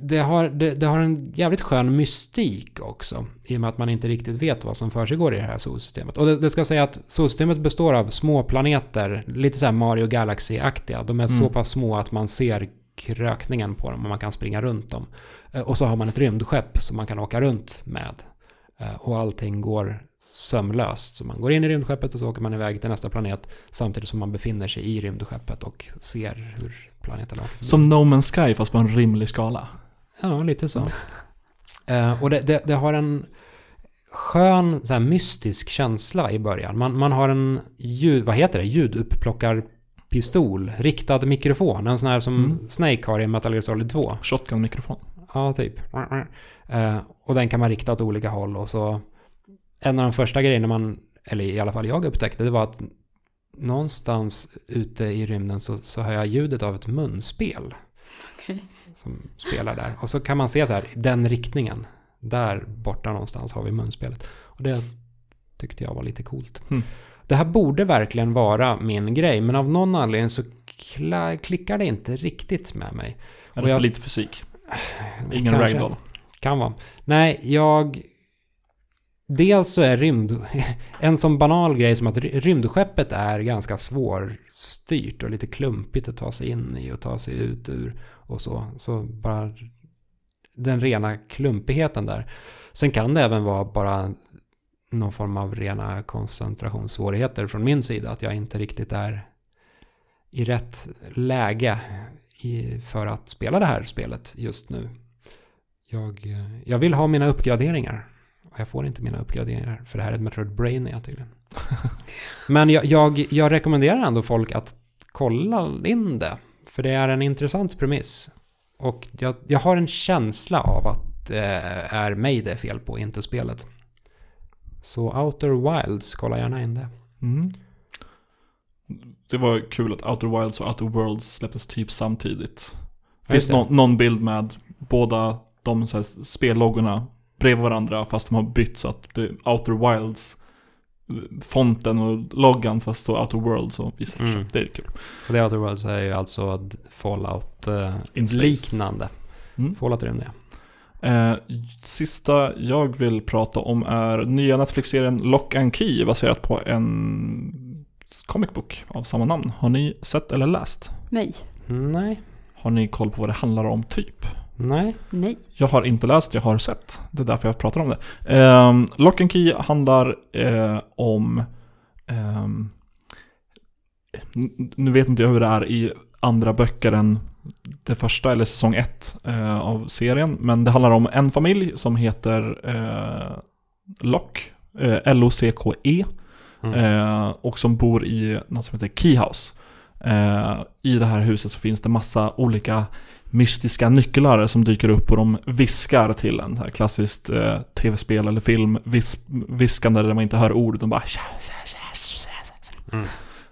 det har, det, det har en jävligt skön mystik också. I och med att man inte riktigt vet vad som försiggår i det här solsystemet. Och det, det ska säga att solsystemet består av små planeter. Lite så här Mario Galaxy-aktiga. De är så Mm. pass små att man ser krökningen på dem och man kan springa runt dem. Eh, Och så har man ett rymdskepp som man kan åka runt med. Eh, Och allting går sömlöst. Så man går in i rymdskeppet och så åker man iväg till nästa planet samtidigt som man befinner sig i rymdskeppet och ser hur planeten åker förbi. Som No Man's Sky fast på en rimlig skala. Ja, lite så. Eh, och det, det, det har en skön, så här, mystisk känsla i början. Man, man har en ljud, vad heter det, ljudupplockarpistol, riktad mikrofon, en sån här som Mm. Snake har i Metal Gear Solid 2. Shotgun-mikrofon. Ja, typ. Eh, och den kan man rikta åt olika håll och så en av de första grejerna man, eller i alla fall jag upptäckte, det var att någonstans ute i rymden så, så hör jag ljudet av ett munspel Okej. som spelar där. Och så kan man se så här, den riktningen. Där borta någonstans har vi munspelet. Och det tyckte jag var lite coolt. Mm. Det här borde verkligen vara min grej, men av någon anledning så klickar det inte riktigt med mig. Är det jag- för lite fysik? Ingen Kanske. ragdoll. Kan vara. Nej, jag... Dels så är rymd... En sån banal grej som att ry- rymdskeppet är ganska svårstyrt och lite klumpigt att ta sig in i och ta sig ut ur och så. Så bara den rena klumpigheten där. Sen kan det även vara bara någon form av rena koncentrationssvårigheter från min sida. Att jag inte riktigt är i rätt läge i, för att spela det här spelet just nu. Jag, jag vill ha mina uppgraderingar. Och jag får inte mina uppgraderingar. För det här är ett Metroid Brainia tydligen. Men jag, jag, jag rekommenderar ändå folk att kolla in det. För det är en intressant premiss. Och jag, jag har en känsla av att det är mig det är fel på, inte spelet. Så Outer Wilds, kolla gärna in det. Mm. Det var kul att Outer Wilds och Outer Worlds släpptes typ samtidigt. Ja, Finns det. någon, bild med båda de här, spelloggorna bredvid varandra fast de har bytt så att det Outer Wilds eh, fonten och loggan fast står Outer Worlds och visar Mm. Det är kul. Och det Outer Worlds är ju alltså. Fallout-liknande. Mm. Fallout rymd, ja. Eh, sista jag vill prata om är nya Netflix-serien Lock and Key baserat på en comic book av samma namn. Har ni sett eller läst? Nej. Nej. Har ni koll på vad det handlar om typ? Nej. Nej. Jag har inte läst, jag har sett. Det är därför jag pratar om det. Um, Lock and Key handlar eh, om n- nu vet inte jag hur det är i andra böcker än det första, eller säsong ett eh, av serien. Men det handlar om en familj som heter eh, Lock, eh, L-O-C-K-E. Mm. Eh, och som bor i något som heter Keyhouse. Eh, I det här huset så finns det massa olika mystiska nycklar som dyker upp och de viskar till en. Här klassiskt eh, tv-spel eller film, vis viskande där man inte hör ord. De bara... Mm.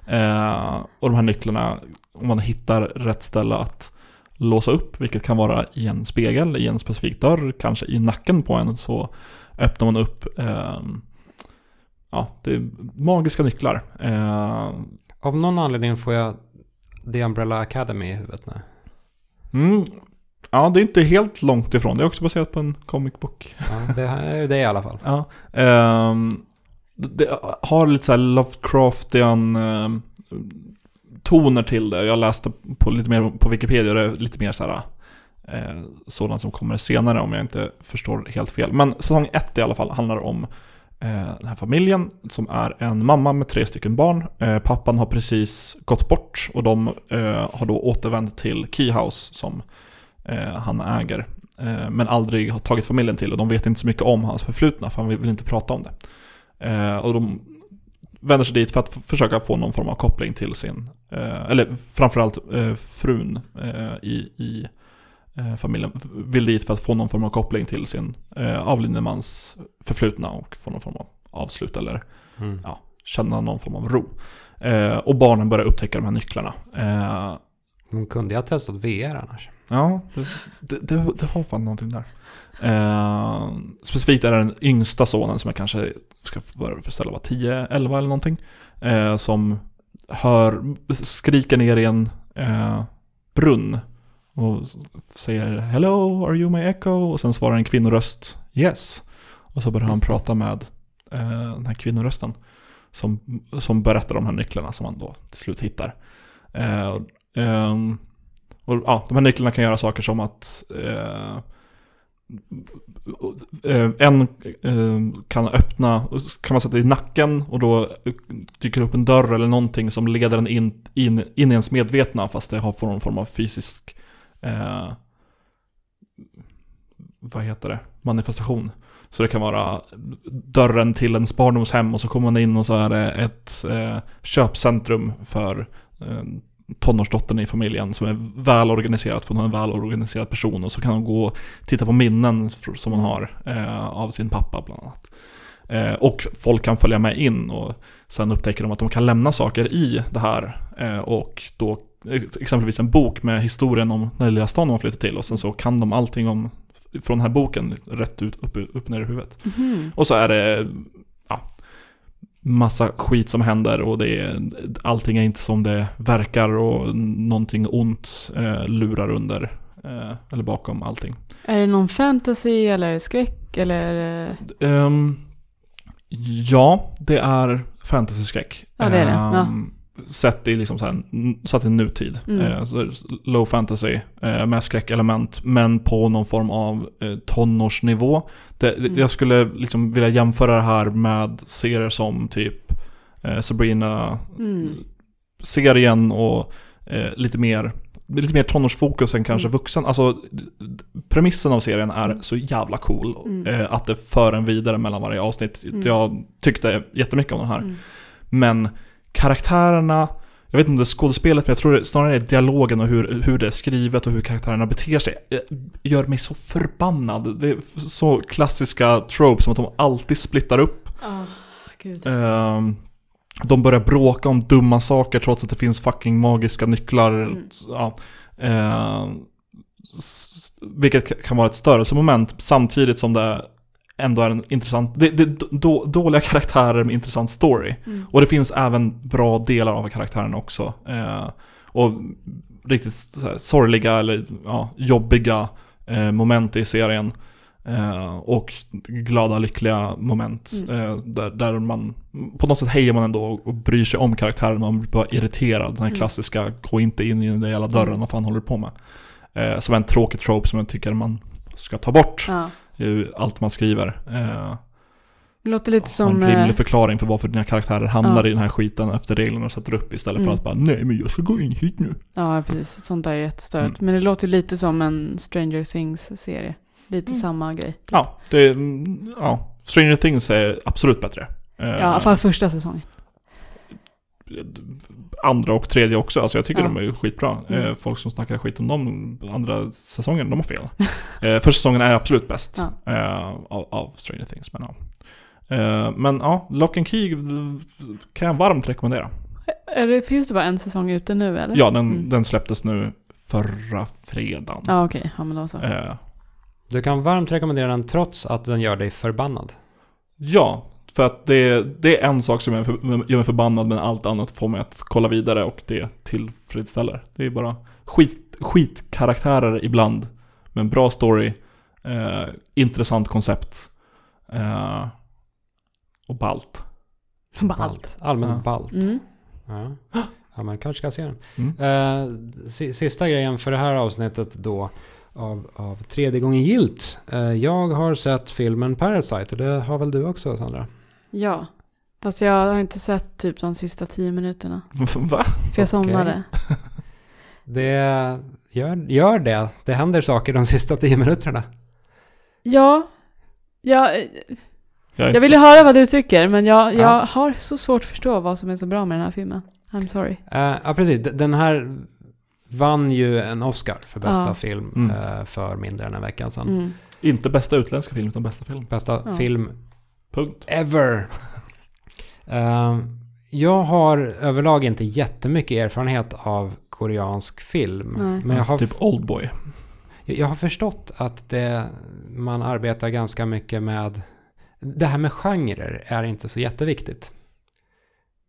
Eh, och de här nycklarna, om man hittar rätt ställe att låsa upp, vilket kan vara i en spegel, i en specifik dörr, kanske i nacken på en, så öppnar man upp ehm, Ja, det är magiska nycklar. Eh, Av någon anledning får jag The Umbrella Academy i huvudet nu. Mm, ja, det är inte helt långt ifrån. Det är också baserat på en comic book. Ja, det är det i alla fall. Ja, ehm, det, har lite så här Lovecraftian ehm, toner till det. Jag läste på lite mer på Wikipedia det är lite mer så här eh, sådant som kommer senare om jag inte förstår helt fel. Men säsong ett i alla fall handlar om Eh, den här familjen som är en mamma med tre stycken barn. Eh, pappan har precis gått bort och de eh, har då återvänt till Keyhouse som eh, han äger. Eh, men aldrig har tagit familjen till och de vet inte så mycket om hans förflutna för han vill, inte prata om det. Eh, och de vänder sig dit för att försöka få någon form av koppling till sin, eh, eller framförallt eh, frun eh, i, i eh, familjen vill dit för att få någon form av koppling till sin eh, avlidne mans förflutna och få någon form av avslut eller Mm. Ja. känna någon form av ro. Eh, och barnen börjar upptäcka de här nycklarna. Eh, De kunde ju ha testat VR annars. Ja, det, det, det, har fan någonting där. Eh, specifikt är det den yngsta sonen som jag kanske ska föreställa var 10, 11 eller någonting. Eh, som hör, skriker ner i en eh, brunn. Och säger Hello, are you my echo? Och sen svarar en kvinnoröst Yes. Och så börjar han prata med eh, den här kvinnorösten. Som, som berättar om de här nycklarna som han då till slut hittar. Eh, ehm, och ja, de här nycklarna kan göra saker som att eh, eh, en eh, kan öppna, kan man sätta i nacken och då dyker upp en dörr eller någonting som leder den in, in, in i ens medvetna fast det har någon form av fysisk eh, vad heter det? Manifestation. Så det kan vara dörren till ens barndomshem och så kommer man in och så är det ett eh, köpcentrum för eh, tonårsdottern i familjen som är välorganiserat, för hon är en välorganiserad person och så kan hon gå och titta på minnen som hon har eh, av sin pappa bland annat. Eh, och folk kan följa med in och sen upptäcker de att de kan lämna saker i det här eh, och då exempelvis en bok med historien om den lilla stan de flyttat till och sen så kan de allting om från den här boken rätt ut, upp, upp ner i huvudet. Mhm. Och så är det ja, massa skit som händer och det är, allting är inte som det verkar och någonting ont eh, lurar under eh, eller bakom allting. Är det någon fantasy eller skräck eller? Ehm, ja, det är fantasyskräck. Ja, det är det. Ja. Ehm, Sett i liksom så här, satt i nutid. Mm. Eh, low fantasy eh, med skräckelement, men på någon form av eh, tonårsnivå. Det, Mm. Jag skulle liksom vilja jämföra det här med serier som typ eh, Sabrina Mm. serien och eh, lite mer Lite mer tonårsfokus än kanske Mm. vuxen. Alltså premissen av serien är Mm. så jävla cool. Mm. Eh, att det för en vidare mellan varje avsnitt. Jag tyckte jättemycket om den här. Men karaktärerna, jag vet inte om det är skådespelet, men jag tror det snarare är dialogen och hur, hur det är skrivet och hur karaktärerna beter sig. eh, Gör mig så förbannad. Det är så klassiska tropes som att de alltid splittar upp. Ah, gud. Ehm, de börjar bråka om dumma saker trots att det finns fucking magiska nycklar. Mm. Ja. S- vilket ka- kan vara ett störelsemoment samtidigt som det ändå är en intressant, det, det är då, dåliga karaktärer med intressant story. Mm. Och det finns även bra delar av karaktärerna också. Eh, och riktigt så här, sorgliga eller ja, jobbiga eh, moment i serien. Eh, och glada, lyckliga moment. Mm. Eh, där, där man, på något sätt hejar man ändå och bryr sig om karaktären. Man blir bara irriterad. Den här Mm. klassiska, gå inte in i den där jävla dörren, Mm. vad fan håller du på med? Eh, som en tråkig trope som jag tycker man ska ta bort Ja. Allt man skriver. Eh, Det låter lite som... en rimlig eh, förklaring för varför dina karaktärer hamnar Ja. i den här skiten efter reglerna och sätter upp istället Mm. för att bara nej men jag ska gå in hit nu. Ja, precis. Sånt där är jättestört. Mm. Men det låter lite som en Stranger Things-serie. Lite Mm. samma grej. Ja, det är, mm, ja. Stranger Things är absolut bättre. Eh, Ja, i alla fall första säsongen. Andra och tredje också, alltså jag tycker Ja. de är skitbra. Mm. Eh, folk som snackar skit om dem andra säsongen, de har fel. eh, första säsongen är absolut bäst Ja. eh, av, av Stranger Things, men ja. Men ja, Lock and Key kan jag varmt rekommendera. Är det, finns det bara en säsong ute nu eller? Ja, den, Mm. den släpptes nu förra fredagen. Ja, okej. Ja, men då så. Eh, Du kan varmt rekommendera den trots att den gör dig förbannad. ja, för att det, det är en sak som gör mig för- gör mig förbannad, men allt annat får mig att kolla vidare och det tillfredsställer. Det är bara skit, skitkaraktärer ibland, men bra story, eh, intressant koncept eh, och ballt. Bara allt. Allmänt Ja. ballt. Mm. Ja. ja, man kanske ska se den. Mm. Eh, si- sista grejen för det här avsnittet då av, av tredje gången gilt. Eh, jag har sett filmen Parasite och det har väl du också Sandra? Ja. Fast jag har inte sett typ de sista tio minuterna. Va? För jag somnade. Det gör, gör det. Det händer saker de sista tio minuterna. Ja. Jag, Jag, jag inte- vill ju höra vad du tycker, men jag, jag Ja. har så svårt att förstå vad som är så bra med den här filmen. I'm sorry. Eh, ja, precis. Den här vann ju en Oscar för bästa Ja. film Mm. eh, för mindre än en vecka sedan. Mm. Inte bästa utländska film, utan bästa film. Bästa Ja. film Punkt. ever. Eh, jag har överlag inte jättemycket erfarenhet av koreansk film. Nej. Men jag har, Typ Oldboy. jag har förstått att det, man arbetar ganska mycket med... Det här med genrer är inte så jätteviktigt.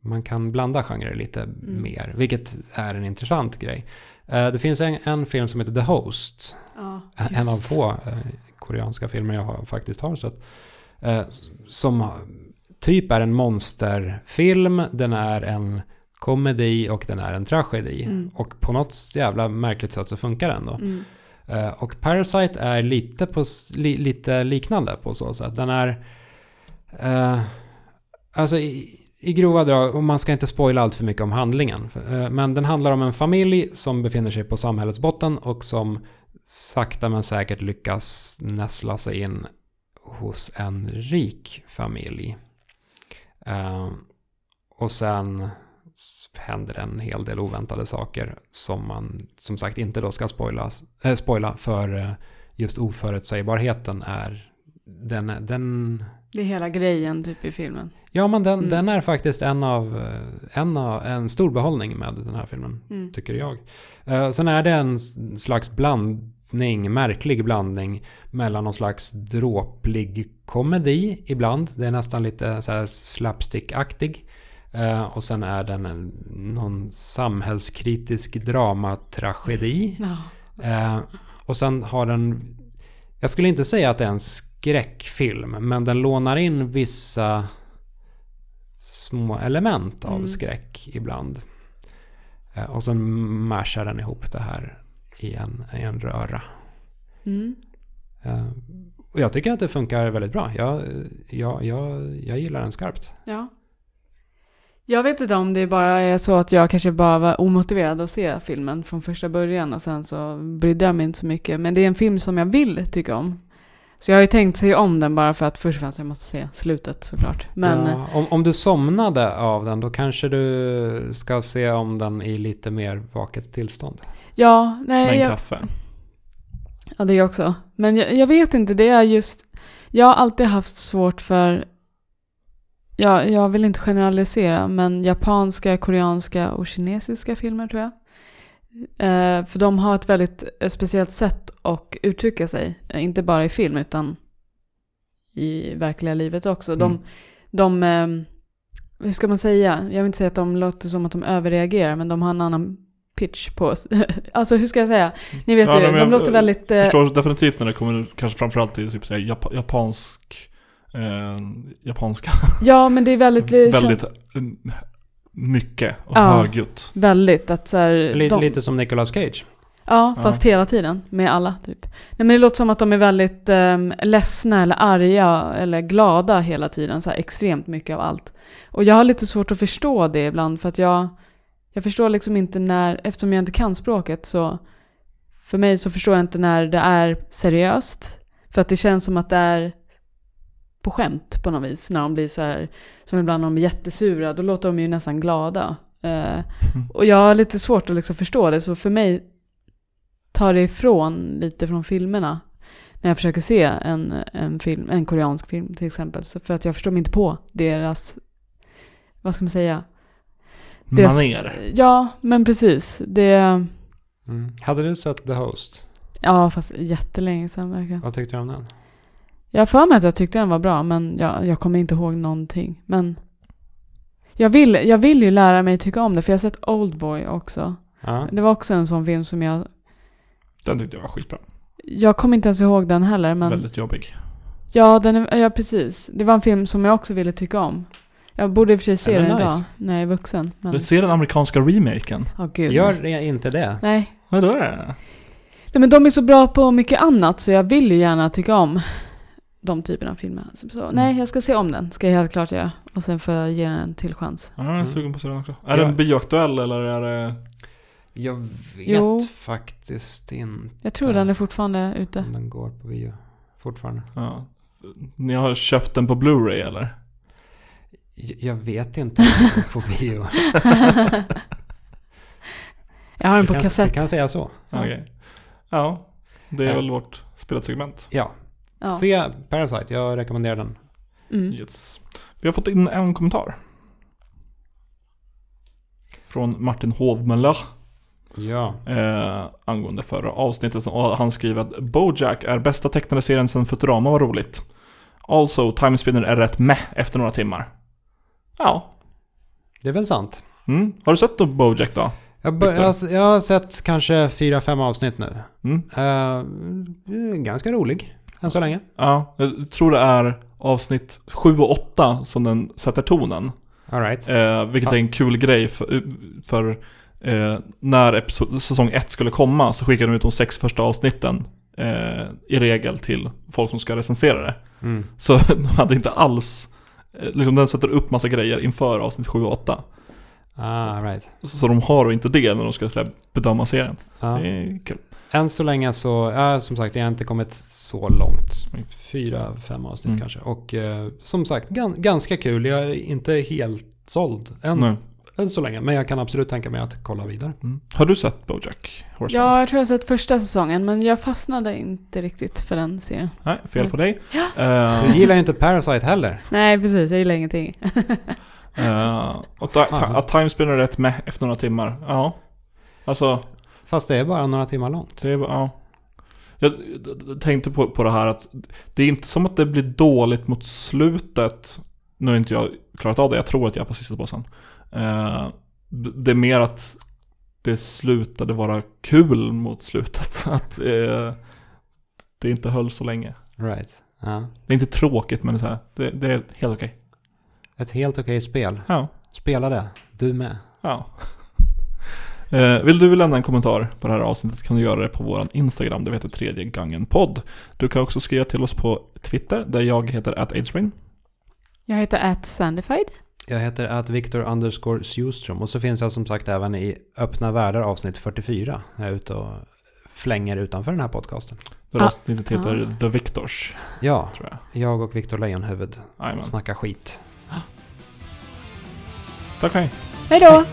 Man kan blanda genrer lite Mm. mer, vilket är en intressant grej. Eh, det finns en, en film som heter The Host. Ja, En av få eh, koreanska filmer jag har, faktiskt har sett. Eh, som typ är en monsterfilm, den är en komedi och den är en tragedi. Mm. Och på något jävla märkligt sätt så funkar den då. Mm. Eh, och Parasite är lite, på, li, lite liknande på så sätt. Den är... Eh, alltså i, i grova drag, och man ska inte spoila allt för mycket om handlingen. Eh, men den handlar om en familj som befinner sig på samhällets botten och som sakta men säkert lyckas näsla sig in hos en rik familj. Eh, och sen händer en hel del oväntade saker som man som sagt inte då ska spoilas, äh, spoila för eh, just oförutsägbarheten är den, den Det är hela grejen typ i filmen. ja men den, Mm. den är faktiskt en av, en av en stor behållning med den här filmen Mm. tycker jag. Eh, sen är det en slags blandning, märklig blandning mellan någon slags dråplig komedi ibland. Det är nästan lite så här slapstick-aktig. Eh, och sen är den en, någon samhällskritisk dramatragedi. Ja. Eh, och sen har den, jag skulle inte säga att det är en skräckfilm, men den lånar in vissa små element av Mm. skräck ibland. Eh, och sen mashar den ihop det här i en, i en röra. Mm. Eh, och jag tycker att det funkar väldigt bra. Jag, jag, jag, jag gillar den skarpt. Ja. Jag vet inte om det bara är så att jag kanske bara var omotiverad att se filmen från första början och sen så brydde jag mig inte så mycket. Men det är en film som jag vill tycka om. Så jag har ju tänkt se om den bara för att först och främst jag måste se slutet såklart. Men Ja, om, om du somnade av den, då kanske du ska se om den i lite mer vaket tillstånd. ja, nej. Med en Jag, kaffe. ja, det också. Men jag, jag vet inte, det är just... Jag har alltid haft svårt för... Ja, jag vill inte generalisera, men japanska, koreanska och kinesiska filmer tror jag. Eh, för de har ett väldigt eh, speciellt sätt att uttrycka sig. Eh, inte bara i film utan i verkliga livet också. De, Mm. de eh, hur ska man säga? Jag vill inte säga att de låter som att de överreagerar, men de har en annan pitch på oss. alltså hur ska jag säga? Ni vet Ja, ju, de jag låter väldigt... eh, förstår definitivt när det kommer kanske framförallt till typ, så här, jap japansk eh, japanska. Ja, men det är väldigt... väldigt känns mycket och Ja. högljutt. väldigt att så här, Lite, de, lite som Nicolas Cage. Ja, fast hela tiden. Med alla, typ. Nej, men det låter som att de är väldigt um, ledsna eller arga eller glada hela tiden. Så här, extremt mycket av allt. Och jag har lite svårt att förstå det ibland för att jag, jag förstår liksom inte när, eftersom jag inte kan språket så för mig så förstår jag inte när det är seriöst. För att det känns som att det är på skämt på något vis. När de blir så här, som ibland när de är jättesura, då låter de ju nästan glada. Uh, och jag har lite svårt att liksom förstå det, så för mig tar det ifrån lite från filmerna. När jag försöker se en, en, film, en koreansk film till exempel. Så för att jag förstår mig inte på deras, vad ska man säga? Deras, Maner. Ja, men precis. Det, Mm. Hade du sett The Host? ja fast jättelänge sedan verkligen. Vad tyckte du om den? Jag har för mig att jag tyckte den var bra, men jag, jag kommer inte ihåg någonting. Men jag vill, jag vill ju lära mig tycka om det, för jag har sett Oldboy också. Ja. Det var också en sån film som jag... Den tyckte jag var skitbra. Jag kommer inte ens ihåg den heller, men... Väldigt jobbig. Ja, den är, ja, precis. Det var en film som jag också ville tycka om. Jag borde i och för sig se den den idag, nice? när jag är vuxen. Men, Du ser den amerikanska remaken? åh gud. Gör inte det? Nej. Vad är det? Nej, men de är så bra på mycket annat, så jag vill ju gärna tycka om de typerna av filmer. Så, så, nej, jag ska se om den, ska jag helt klart göra. Och sen får jag ge den en till chans. Ja, jag är Mm. sugen på att se den också. Är Ja. det en bioaktuell eller är det... Jag vet Jo. faktiskt inte Jag tror den är fortfarande ute. om den går på bio fortfarande. Ja. Ni har köpt den på Blu-ray eller? Jag vet inte om den går på bio. jag har den på kan, kassett. vi kan säga så. Ja. Okej. Ja, det är Ja. väl vårt spelat segment. Ja. Ja. Se Parasite, jag rekommenderar den. Mm. Yes. Vi har fått in en kommentar. Från Martin Hovmöller. Ja. Eh, angående förra avsnittet. Och han skriver att Bojack är bästa tecknade serien sedan Futurama var roligt. Also, Time Spinner är rätt meh efter några timmar. Ja. Det är väl sant. Mm. Har du sett då Bojack då? Jag, jag, har- jag har sett kanske fyra, fem avsnitt nu. Mm. Uh, ganska rolig, än så länge. Ja, jag tror det är avsnitt 7 och 8 som den sätter tonen. All right. Eh, vilket är en kul grej för, för eh, när episod, säsong 1 skulle komma så skickade de ut de sex första avsnitten eh, i regel till folk som ska recensera det. Mm. Så de hade inte alls, eh, liksom den sätter upp massa grejer inför avsnitt 7 och 8. Ah, right. Så, så de har inte det när de ska bedöma serien. Ja. Det är kul. Än så länge så, ja, som sagt, jag har inte kommit så långt. Fyra, fem avsnitt Mm. kanske. Och eh, som sagt, gan, ganska kul. Jag är inte helt såld än, Nej. än så länge. Men jag kan absolut tänka mig att kolla vidare. Mm. Har du sett Bojack Horseman? Ja, jag tror jag har sett första säsongen, men jag fastnade inte riktigt för den serien. Nej, fel på dig. Ja. Eh, Du gillar ju inte Parasite heller. Nej, precis. Jag gillar ingenting. Eh, och att Time Spinner är rätt med efter några timmar. Ja. Alltså, Fast det är bara några timmar långt. det är ja. Jag tänkte på, på det här att det är inte som att det blir dåligt mot slutet. Nu har inte jag klarat av det, jag tror att jag är på sista bossen. Eh, det är mer att det slutade vara kul mot slutet. Att eh, det inte höll så länge. Right. Ja. Det är inte tråkigt men det är, så här, det, det är helt okej. Ett helt okej spel. Ja. Spela det. Du med. Ja. Eh, vill du lämna en kommentar på det här avsnittet kan du göra det på vår Instagram, det heter tredje gången podd. Du kan också skriva till oss på Twitter, där jag heter atagespring. Jag heter at Sandified. Jag heter att Victor underscore Sjustrom och så finns jag som sagt även i Öppna Världar avsnitt 44. Jag är ute och flänger utanför den här podcasten. Det Ah. avsnittet heter The Victors, Ja, tror jag. jag och Victor Lejonhuvud snackar skit. Tack och hej. Hej då!